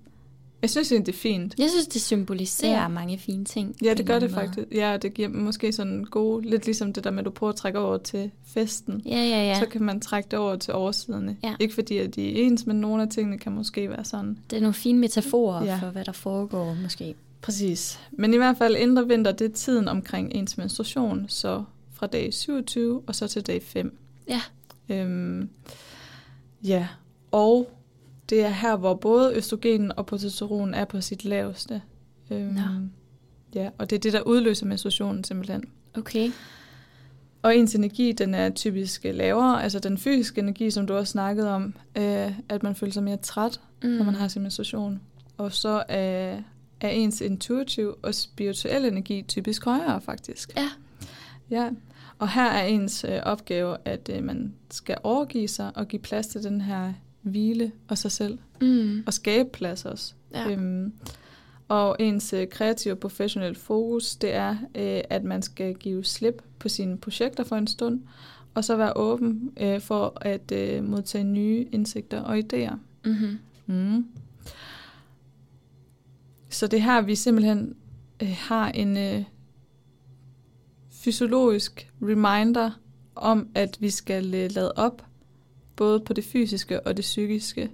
Jeg synes egentlig, det er fint. Jeg synes, det symboliserer Ja. mange fine ting. Ja, det en gør det måde. faktisk. Ja, det giver måske sådan gode, lidt ligesom det der med, at du prøver at trække over til festen. Ja, ja, ja. Så kan man trække det over til årsiderne. Ja. Ikke fordi, at de er ens, men nogle af tingene kan måske være sådan. Det er nogle fine metaforer ja. for, hvad der foregår, måske. Præcis. Men i hvert fald indre vinter, det er tiden omkring ens menstruation, så fra dag 27 og så til dag 5. Ja. Øhm, ja, og det er her, hvor både østrogenen og progesteron er på sit laveste. Øhm, Nå. Ja, og det er det, der udløser menstruationen simpelthen. Okay. Og ens energi, den er typisk lavere, altså den fysiske energi, som du også snakkede om, øh, at man føler sig mere træt, mm. når man har sin menstruation. Og så er er ens intuitive og spirituelle energi typisk højere, faktisk. Ja. Ja, og her er ens øh, opgave, at øh, man skal overgive sig og give plads til den her hvile og sig selv, Mm. og skabe plads også. Ja. Øhm, og ens øh, kreative og professionelle fokus, det er, øh, at man skal give slip på sine projekter for en stund, og så være åben øh, for at øh, modtage nye indsigter og idéer. Mm-hmm. Mm. Så det er her, vi simpelthen øh, har en øh, fysiologisk reminder om, at vi skal øh, lade op, både på det fysiske og det psykiske.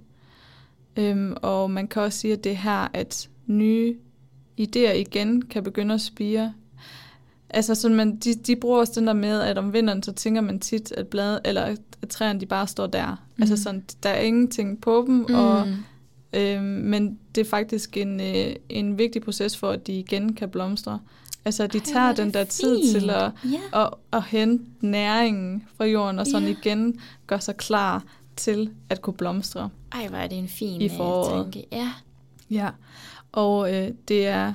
Øhm, og man kan også sige, at det er her, at nye idéer igen kan begynde at spire. Altså sådan man, de, de bruger også den der med, at om vinteren, så tænker man tit, at blade, eller at træerne de bare står der. Mm. Altså sådan, der er ingenting på dem, mm. og Øhm, men det er faktisk en, øh, en vigtig proces for, at de igen kan blomstre. Altså, de Ej, tager er den der tid fint. til at, Ja. at, at hente næringen fra jorden, og sådan Ja. igen gør sig klar til at kunne blomstre. Ej, hvor er det en fin I øh, foråret. tanke. Ja. Ja, og øh, det er,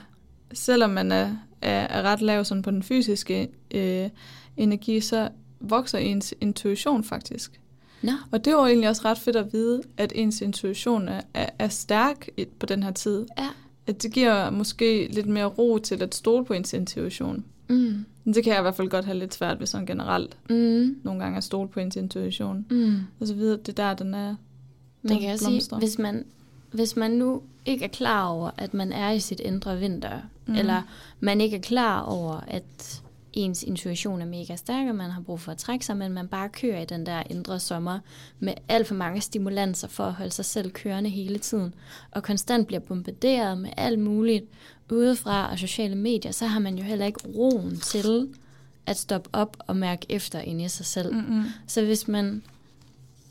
selvom man er, er, er ret lav sådan på den fysiske øh, energi, så vokser ens intuition faktisk. Nå. Og det var egentlig også ret fedt at vide, at ens intuition er, er, er stærk på den her tid. Ja. At det giver måske lidt mere ro til at stole på ens intuition. Mm. Men Det kan jeg i hvert fald godt have lidt svært ved sådan generelt. Mm. Nogle gange at stole på ens intuition. Mm. Og så videre, det er der, den er Man kan også sige, hvis man, hvis man nu ikke er klar over, at man er i sit indre vinter, mm. eller man ikke er klar over, at ens intuition er mega stærk, og man har brug for at trække sig, men man bare kører i den der indre sommer med alt for mange stimulanser for at holde sig selv kørende hele tiden, og konstant bliver bombarderet med alt muligt udefra og sociale medier, så har man jo heller ikke roen til at stoppe op og mærke efter inde i sig selv. Mm-mm. Så hvis man...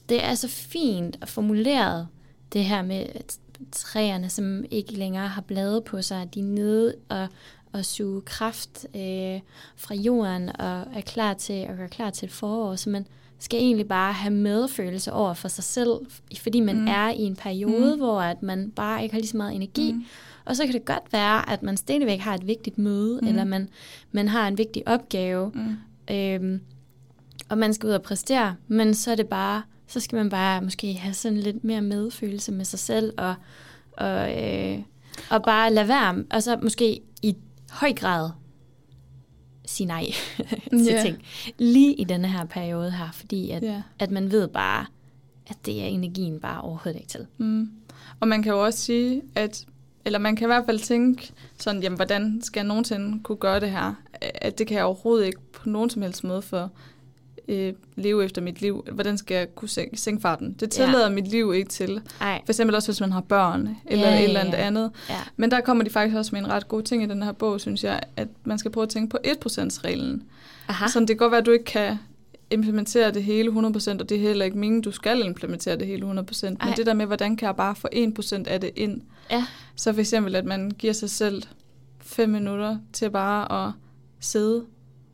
Det er så fint og formuleret, det her med at træerne, som ikke længere har blade på sig, de er nede og, og suge kraft øh, fra jorden og er klar til at gøre klar til et forår. Så man skal egentlig bare have medfølelse over for sig selv, fordi man Mm. er i en periode, Mm. hvor at man bare ikke har lige så meget energi. Mm. Og så kan det godt være, at man stadigvæk har et vigtigt møde, Mm. eller man, man har en vigtig opgave, Mm. Øhm, og man skal ud og præstere, men så er det bare, så skal man bare måske have sådan lidt mere medfølelse med sig selv, og, og, øh, og bare lade være, og så måske i høj grad sige nej til Ja. ting. Lige i denne her periode her, fordi at, Ja. at man ved bare, at det er energien bare overhovedet ikke til. Mm. Og man kan jo også sige, at eller man kan i hvert fald tænke sådan, jamen, hvordan skal jeg nogensinde kunne gøre det her? At det kan jeg overhovedet ikke på nogen som helst måde for øh, leve efter mit liv. Hvordan skal jeg kunne sænke, sænke farten? Det Ja. tillader mit liv ikke til. Ej, For eksempel også, hvis man har børn, eller Ja, et ja, eller andet ja. andet. ja. Men der kommer de faktisk også med en ret god ting i den her bog, synes jeg, at man skal prøve at tænke på 1%-reglen. Aha. Så det kan godt være, at du ikke kan implementere det hele 100%, og det er heller ikke meningen, du skal implementere det hele 100%. Men Ej. det der med, hvordan kan jeg bare få 1% af det ind? Ja. Så for eksempel, at man giver sig selv 5 minutter til bare at sidde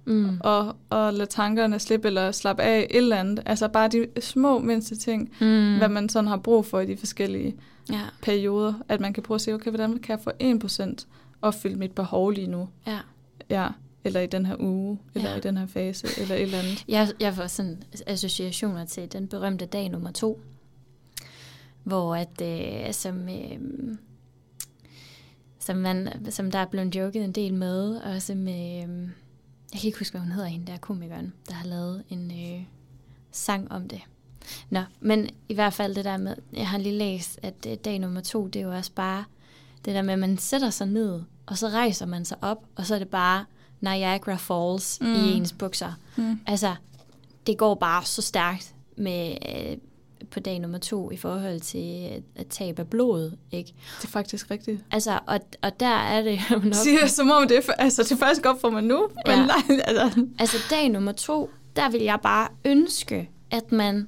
Mm. og, og lade tankerne slippe, eller slappe af et eller andet. Altså bare de små mindste ting, Mm. hvad man sådan har brug for i de forskellige Ja, perioder. At man kan prøve at se, okay, hvordan kan jeg få 1% opfyldt mit behov lige nu? ja. Ja, eller i den her uge, eller Ja. i den her fase, eller et eller andet. Jeg, jeg får sådan associationer til den berømte dag nummer to, hvor at, øh, som, øh, som, man, som der er blevet joket en del med, og som, øh, jeg kan ikke huske, hvad hun hedder, hende der komikeren, der har lavet en øh, sang om det. Nå, men i hvert fald det der med, jeg har lige læst, at øh, dag nummer to, det er jo også bare det der med, at man sætter sig ned, og så rejser man sig op, og så er det bare Niagara Falls mm. Mm. i ens bukser. Mm. Altså, det går bare så stærkt med øh, på dag nummer to i forhold til at, tabe af blod, ikke? Det er faktisk rigtigt. Altså, og, og der er det jo nok... Siger som om det er, altså, det er faktisk op for mig nu. Men Ja. nej, altså, Altså, dag nummer to, der vil jeg bare ønske, at man,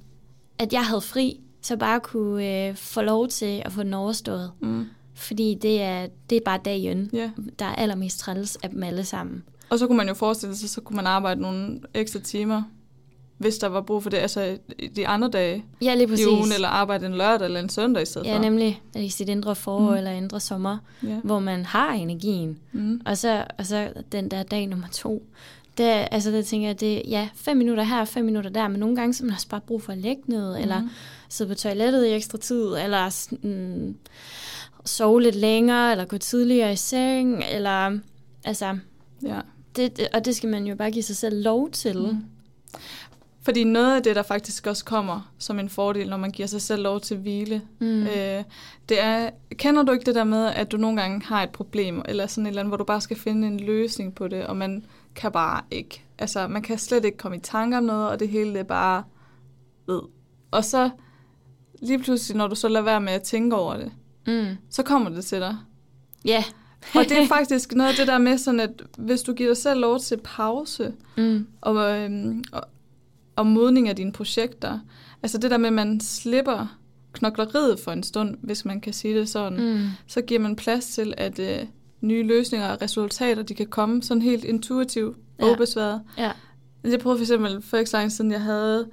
at jeg havde fri, så bare kunne øh, få lov til at få den overstået. mm, Fordi det er, det er bare dagen, ja. der er allermest træls af dem alle sammen. Og så kunne man jo forestille sig, så kunne man arbejde nogle ekstra timer hvis der var brug for det, altså de andre dage Ja, lige i præcis. ugen, eller arbejde en lørdag eller en søndag i stedet ja, for. nemlig i sit indre forår Mm. mm. eller indre sommer, Ja. hvor man har energien. Mm. Og så, og så den der dag nummer to, der, altså der tænker jeg, det ja, fem minutter her, fem minutter der, men nogle gange så man også bare brug for at lægge ned, mm. eller sidde på toilettet i ekstra tid, eller sådan, sove lidt længere, eller gå tidligere i seng, eller altså, Ja. det, det, og det skal man jo bare give sig selv lov til. Mm. Fordi noget af det, der faktisk også kommer som en fordel, når man giver sig selv lov til at hvile, Mm. øh, det er, kender du ikke det der med, at du nogle gange har et problem, eller sådan et eller andet, hvor du bare skal finde en løsning på det, og man kan bare ikke, altså man kan slet ikke komme i tanke om noget, og det hele det er bare ved. Og så lige pludselig, når du så lader være med at tænke over det, Mm. så kommer det til dig. Ja. Og det er faktisk noget af det der med sådan, at hvis du giver dig selv lov til pause, Mm. og, øhm, og, og modning af dine projekter. Altså det der med, at man slipper knokleriet for en stund, hvis man kan sige det sådan, mm. Så giver man plads til, at øh, nye løsninger og resultater, de kan komme sådan helt intuitivt og Ja. ubesværet. Ja. Jeg prøvede for eksempel for ikke så lang siden, jeg havde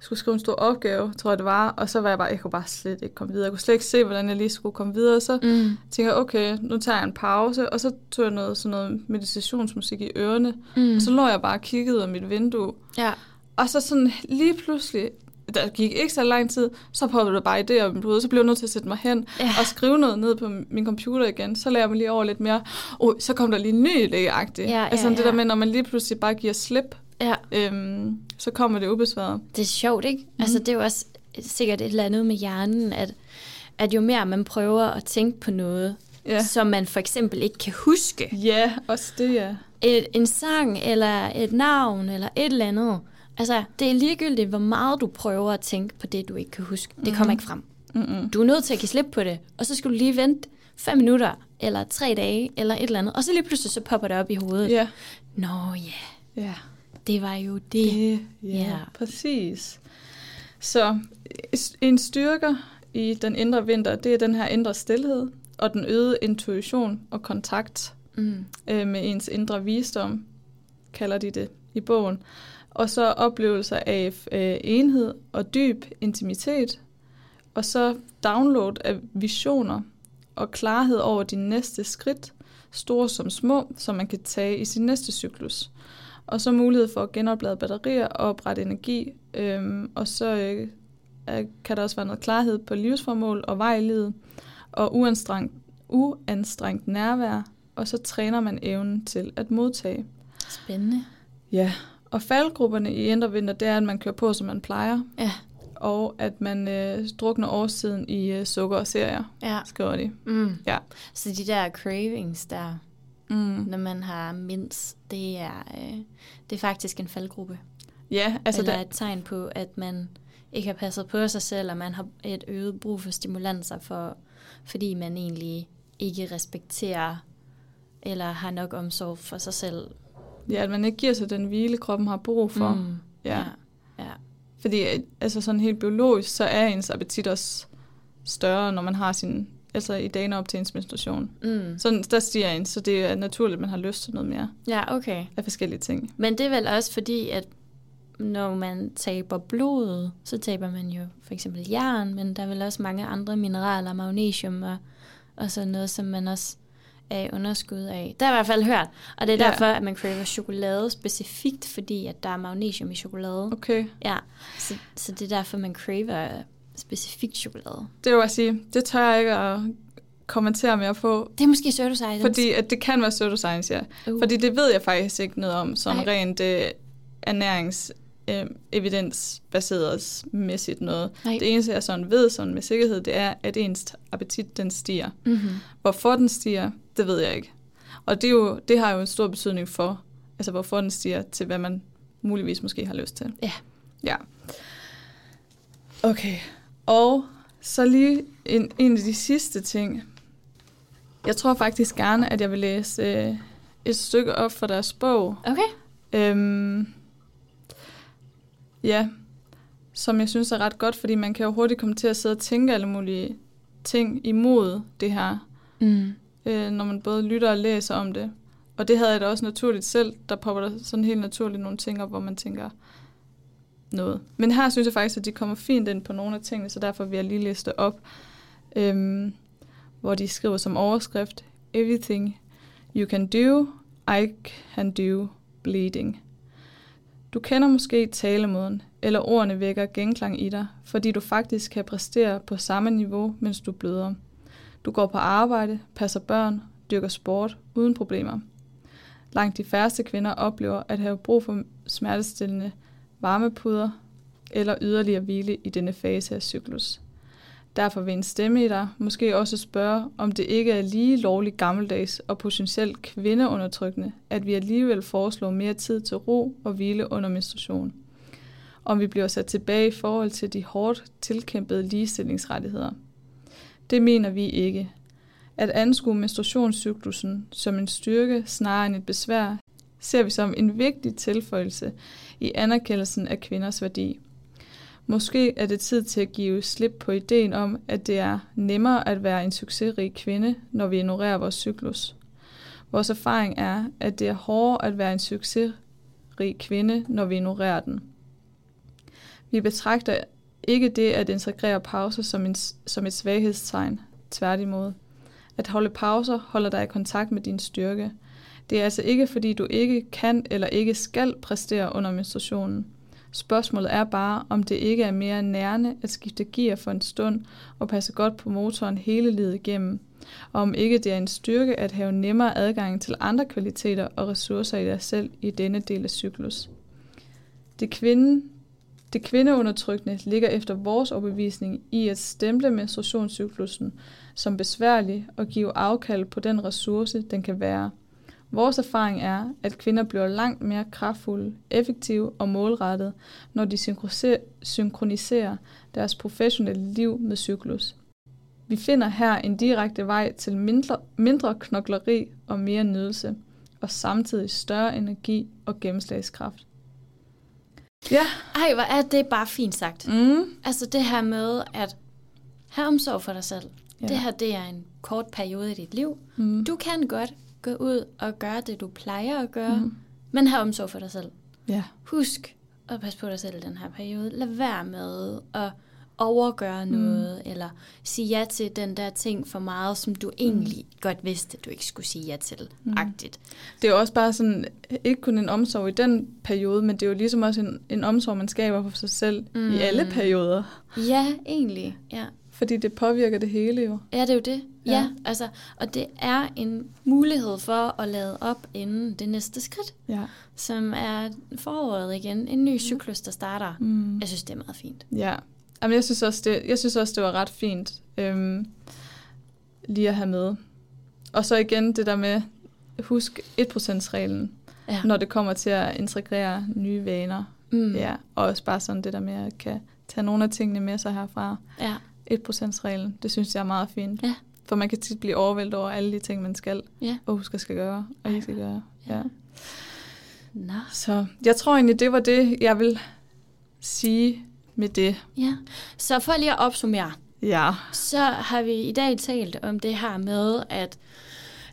skulle skrive en stor opgave, tror jeg det var, og så var jeg bare, jeg kunne bare slet ikke komme videre. Jeg kunne slet ikke se, hvordan jeg lige skulle komme videre. Så Mm. tænker jeg, okay, nu tager jeg en pause, og så tog jeg noget, sådan noget meditationsmusik i ørerne, Mm. og så lå jeg bare og kiggede ud af mit vindue, Ja. Og så sådan lige pludselig, der gik ikke så lang tid, så poppede der bare idéer mit hoved. Så blev jeg nødt til at sætte mig hen Ja. og skrive noget ned på min computer igen. Så lagde jeg mig lige over lidt mere. Oh, så kom der lige en ny idé-agtig. Ja, ja, altså det ja. der med, når man lige pludselig bare giver slip, ja. øhm, så kommer det ubesværet. Det er sjovt, ikke? Mm. Altså, det er jo også sikkert et eller andet med hjernen, at, at jo mere man prøver at tænke på noget, ja. som man for eksempel ikke kan huske, Ja, også det, ja. et, en sang eller et navn eller et eller andet, altså, det er ligegyldigt, hvor meget du prøver at tænke på det, du ikke kan huske. Det kommer ikke frem. Mm-mm. Du er nødt til at give slip på det, og så skal du lige vente fem minutter, eller tre dage, eller et eller andet, og så lige pludselig så popper det op i hovedet. Ja. Nå ja, Ja. det var jo det. Det, ja, Ja. præcis. Så en styrker i den indre vinter, det er den her indre stillhed, og den øgede intuition og kontakt Mm. øh, med ens indre visdom, kalder de det i bogen. Og så oplevelser af øh, enhed og dyb intimitet, og så download af visioner og klarhed over de næste skridt, store som små, som man kan tage i sin næste cyklus. Og så mulighed for at genoplade batterier og oprette energi, øhm, og så øh, kan der også være noget klarhed på livsformål og vej i livet, og uanstrengt, uanstrengt nærvær, og så træner man evnen til at modtage. Spændende. Ja, og faldgrupperne i indre vinter, det er, at man kører på, som man plejer, Ja, og at man øh, drukner årstiden i øh, sukker og serier, ja. skriver de. Mm. Ja. Så de der cravings der, Mm. når man har mindst, det er, øh, det er faktisk en faldgruppe. Ja, Altså altså Eller der, et tegn på, at man ikke har passet på sig selv, og man har et øget brug for stimulanser, for, fordi man egentlig ikke respekterer eller har nok omsorg for sig selv. Ja, at man ikke giver sig den hvile, kroppen har brug for. Mm. Ja. ja. ja. Fordi øh, altså sådan helt biologisk, så er ens appetit også større, når man har sin, altså i dagene op til ens menstruation. Mm. Så der stiger ens, så det er naturligt, at man har lyst til noget mere Ja, okay. af forskellige ting. Men det er vel også fordi, at når man taber blod, så taber man jo for eksempel jern, men der er vel også mange andre mineraler, magnesium og, og sådan noget, som man også i underskud af. Det har jeg i hvert fald hørt, og det er Ja. derfor, at man craver chokolade specifikt, fordi at der er magnesium i chokolade. Okay. Ja, så, så det er derfor, man craver specifikt chokolade. Det vil jeg sige, det tør jeg ikke at kommentere mere på, Det er måske pseudoscience. fordi at det kan være pseudoscience, ja. Uh. Fordi det ved jeg faktisk ikke noget om, sådan Nej. rent øh, ernærings øh, evidensbaseret mæssigt noget. Nej. Det eneste, jeg sådan ved sådan med sikkerhed, det er, at ens appetit, den stiger. Mm-hmm. Hvorfor den stiger, det ved jeg ikke. Og det, er jo, det har jo en stor betydning for, altså hvorfor den stiger, til hvad man muligvis måske har lyst til. Ja. Ja. Okay. Og så lige en, en af de sidste ting. Jeg tror faktisk gerne, at jeg vil læse øh, et stykke op fra deres bog. Okay. Øhm, ja, som jeg synes er ret godt, fordi man kan jo hurtigt komme til at sidde og tænke alle mulige ting imod det her, Mm. øh, når man både lytter og læser om det. Og det havde jeg da også naturligt selv. Der popper der sådan helt naturligt nogle ting op, hvor man tænker, noget. Men her synes jeg faktisk, at de kommer fint ind på nogle af tingene, så derfor vil jeg lige det op, øhm, hvor de skriver som overskrift, Everything you can do, I can do bleeding. Du kender måske talemåden, eller ordene vækker genklang i dig, fordi du faktisk kan præstere på samme niveau, mens du bløder. Du går på arbejde, passer børn, dyrker sport uden problemer. Langt de færreste kvinder oplever at have brug for smertestillende varmepuder eller yderligere hvile i denne fase af cyklus. Derfor vil en stemme i dig måske også spørge, om det ikke er lige lovligt gammeldags og potentielt kvindeundertrykkende, at vi alligevel foreslår mere tid til ro og hvile under menstruation. Om vi bliver sat tilbage i forhold til de hårdt tilkæmpede ligestillingsrettigheder. Det mener vi ikke. At anskue menstruationscyklusen som en styrke snarere end et besvær, ser vi som en vigtig tilføjelse i anerkendelsen af kvinders værdi. Måske er det tid til at give slip på ideen om, at det er nemmere at være en succesrig kvinde, når vi ignorerer vores cyklus. Vores erfaring er, at det er hårdere at være en succesrig kvinde, når vi ignorerer den. Vi betragter ikke det at integrere pauser som, en, som et svaghedstegn, tværtimod. At holde pauser holder dig i kontakt med din styrke. Det er altså ikke, fordi du ikke kan eller ikke skal præstere under menstruationen. Spørgsmålet er bare, om det ikke er mere nærende at skifte gear for en stund og passe godt på motoren hele livet igennem, og om ikke det er en styrke at have nemmere adgang til andre kvaliteter og ressourcer i dig selv i denne del af cyklus. Det, kvinde, det kvindeundertrykkende ligger efter vores overbevisning i at stemple menstruationscyklusen som besværlig og give afkald på den ressource, den kan være – Vores erfaring er, at kvinder bliver langt mere kraftfulde, effektive og målrettede, når de synkroniserer deres professionelle liv med cyklus. Vi finder her en direkte vej til mindre, mindre knokleri og mere nydelse, og samtidig større energi og gennemslagskraft. Ja. Ej, hvor er det bare fint sagt. Mm. Altså det her med at have omsorg for dig selv. Ja. Det her, det er en kort periode i dit liv. Mm. Du kan godt gå ud og gøre det, du plejer at gøre, mm. men have omsorg for dig selv. Ja. Husk at passe på dig selv i den her periode. Lad være med at overgøre mm. noget, eller sige ja til den der ting for meget, som du egentlig mm. godt vidste, du ikke skulle sige ja til. Mm. Agtigt. Det er jo også bare sådan, ikke kun en omsorg i den periode, men det er jo ligesom også en, en omsorg, man skaber for sig selv mm. i alle perioder. Ja, egentlig. Ja. Fordi det påvirker det hele jo. Ja, det er jo det. Ja. ja, altså, og det er en mulighed for at lade op inden det næste skridt, ja. som er foråret igen. En ny cyklus, der starter. Mm. Jeg synes, det er meget fint. Ja, Jamen, jeg, synes også, det, jeg synes også, det var ret fint øhm, lige at have med. Og så igen det der med, husk 1%-reglen, ja. når det kommer til at integrere nye vaner. Mm. Ja, og også bare sådan det der med at kan tage nogle af tingene med sig herfra. Ja. 1%-reglen, det synes jeg er meget fint. Ja. For man kan tit blive overvældet over alle de ting, man skal, ja. og huske at skal gøre, og ikke skal gøre. Ja. Nå. Så jeg tror egentlig, det var det, jeg vil sige med det. Ja. Så for lige at opsummere, ja. så har vi i dag talt om det her med, at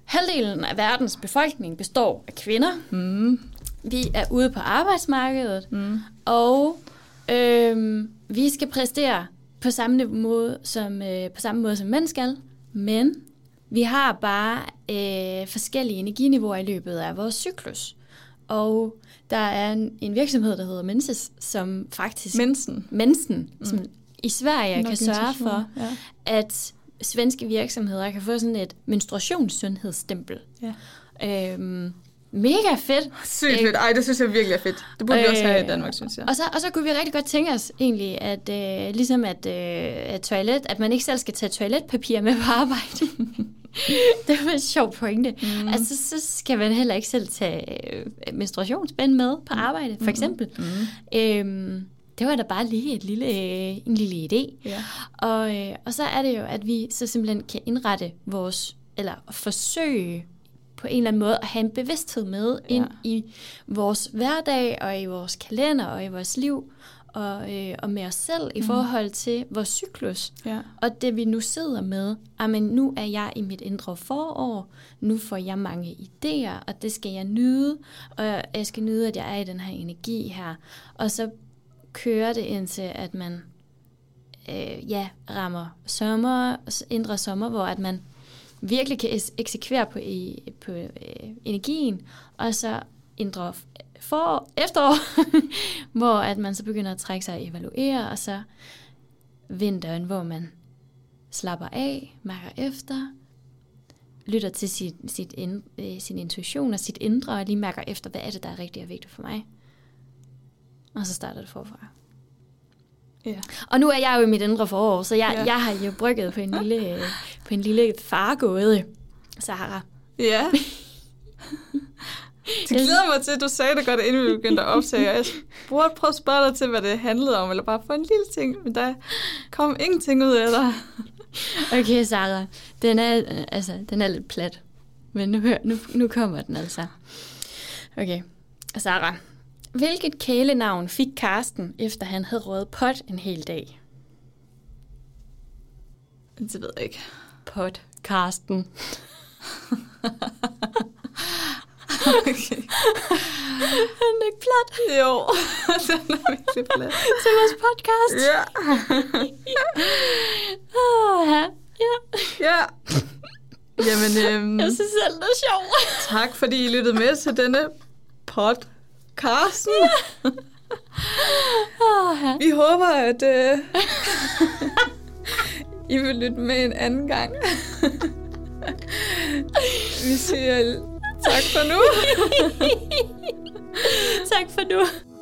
halvdelen af verdens befolkning består af kvinder. Mm. Vi er ude på arbejdsmarkedet, mm. og øhm, vi skal præstere på samme måde som, øh, på samme måde som mænd skal. Men vi har bare øh, forskellige energiniveauer i løbet af vores cyklus. Og der er en, en virksomhed, der hedder Menses, som faktisk... Mensen. Mensen, mm. som i Sverige kan sørge for, ja. at svenske virksomheder kan få sådan et menstruationssundhedsstempel. Ja. Øhm, mega fedt. Sygt fedt. Ej, det synes jeg virkelig er fedt. Det burde øh, vi også have i øh, Danmark, synes jeg. Og så, og så kunne vi rigtig godt tænke os egentlig, at øh, ligesom at, øh, at toilet, at man ikke selv skal tage toiletpapir med på arbejde. det var en sjov pointe. Mm. Altså, så skal man heller ikke selv tage øh, menstruationsbænd med på mm. arbejde, for mm. eksempel. Mm. Øhm, det var da bare lige et lille, øh, en lille idé. Ja. Og, øh, og så er det jo, at vi så simpelthen kan indrette vores, eller forsøge på en eller anden måde at have en bevidsthed med ja. ind i vores hverdag og i vores kalender og i vores liv og, øh, og med os selv i mm. forhold til vores cyklus. Ja. Og det vi nu sidder med, men nu er jeg i mit indre forår, nu får jeg mange idéer, og det skal jeg nyde, og jeg skal nyde, at jeg er i den her energi her. Og så køre det indtil, at man øh, ja, rammer sommer, indre sommer, hvor at man virkelig kan eksekvere på, i, på øh, energien, og så indre for efterår, hvor at man så begynder at trække sig og evaluere, og så vinteren, hvor man slapper af, mærker efter, lytter til sit, sit ind, øh, sin intuition og sit indre, og lige mærker efter, hvad er det, der er rigtigt og vigtigt for mig. Og så starter det forfra. Ja. Og nu er jeg jo i mit indre forår, så jeg, Ja. jeg har jo brygget på en lille, på en lille fargåde, Sahara. Ja. Det glæder mig til, at du sagde det godt, inden vi begyndte at optage. og Jeg spurgte, prøv at spørge dig til, hvad det handlede om, eller bare få en lille ting, men der kom ingenting ud af dig. Okay, Sara, den er, øh, altså, den er lidt plat, men nu, hør, nu, nu kommer den altså. Okay, Sara, hvilket kælenavn fik Karsten, efter han havde røget pot en hel dag? Det ved jeg ikke. Pot, Karsten. Okay. Han er ikke plat Jo, den er virkelig plat. til vores podcast. Ja. Åh, ja. ja. Ja. Jamen, øhm, Jeg synes selv, det er sjovt. tak fordi I lyttede med til denne podcast. Ja. Vi håber, at øh, I vil lytte med en anden gang. Vi siger tak for nu. tak for nu.